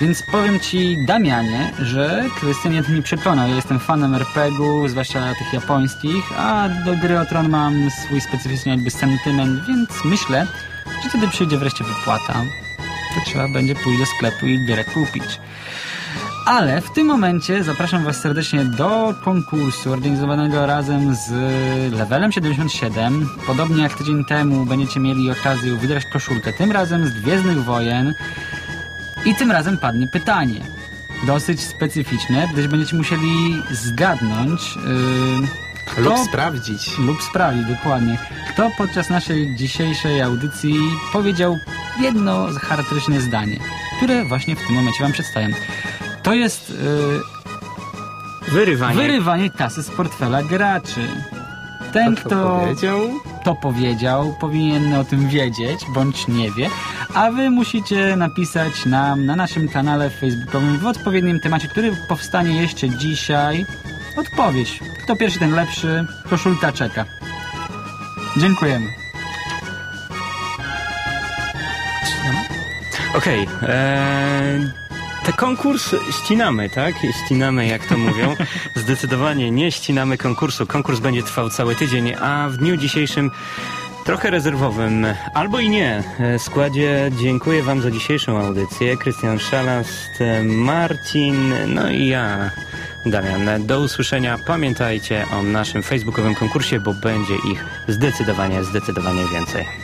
Więc powiem ci, Damianie, że Krystian mnie nie przekonał. Ja jestem fanem RPG-u, zwłaszcza tych japońskich, a do gry o Tron mam swój specyficzny jakby sentyment, więc myślę, że kiedy przyjdzie wreszcie wypłata, to trzeba będzie pójść do sklepu i grę kupić. Ale w tym momencie zapraszam Was serdecznie do konkursu organizowanego razem z Levelem 77. Podobnie jak tydzień temu będziecie mieli okazję wygrać koszulkę, tym razem z Gwiezdnych Wojen. I tym razem padnie pytanie. Dosyć specyficzne, gdyż będziecie musieli zgadnąć yy, Lub kto sprawdzić. lub sprawi, dokładnie. Kto podczas naszej dzisiejszej audycji powiedział jedno charakterystyczne zdanie, które właśnie w tym momencie Wam przedstawiam. To jest yy, Wyrywanie. wyrywanie kasy z portfela graczy. Ten, Kto kto powiedział? to powiedział, powinien o tym wiedzieć, bądź nie wie, a wy musicie napisać nam na naszym kanale facebookowym w odpowiednim temacie, który powstanie jeszcze dzisiaj. Odpowiedź. Kto pierwszy, ten lepszy. Koszulka czeka. Dziękujemy. Okej. eee, Te konkurs ścinamy, tak? Ścinamy, jak to mówią. Zdecydowanie nie ścinamy konkursu. Konkurs będzie trwał cały tydzień, a w dniu dzisiejszym trochę rezerwowym, albo i nie, e, składzie dziękuję Wam za dzisiejszą audycję. Krystian Szalast, e, Marcin, no i ja, Damian. Do usłyszenia. Pamiętajcie o naszym facebookowym konkursie, bo będzie ich zdecydowanie, zdecydowanie więcej.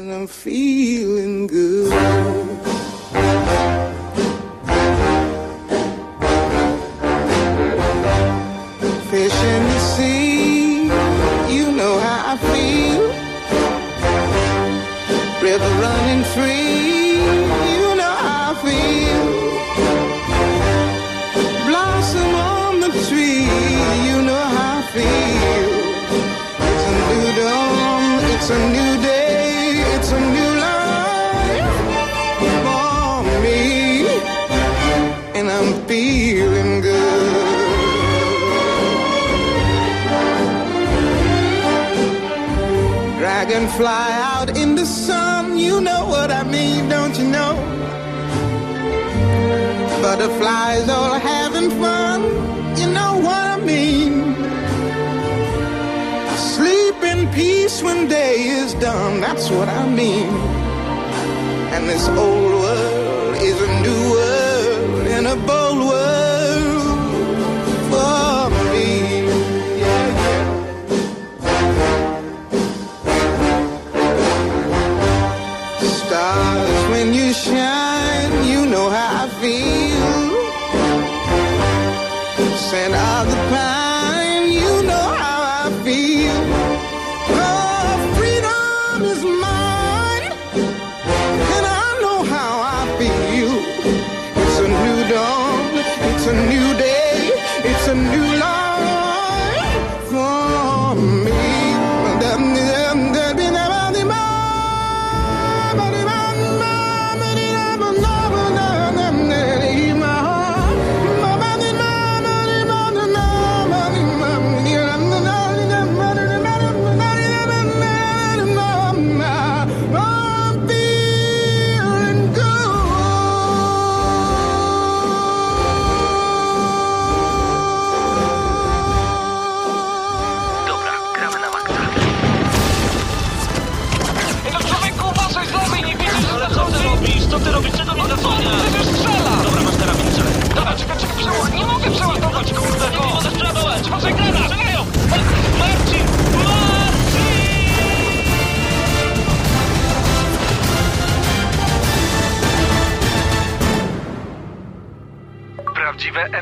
And I'm feeling good. Dragonfly out in the sun, you know what I mean, don't you know? Butterflies all having fun, you know what I mean. Sleep in peace when day is done, that's what I mean. And this old world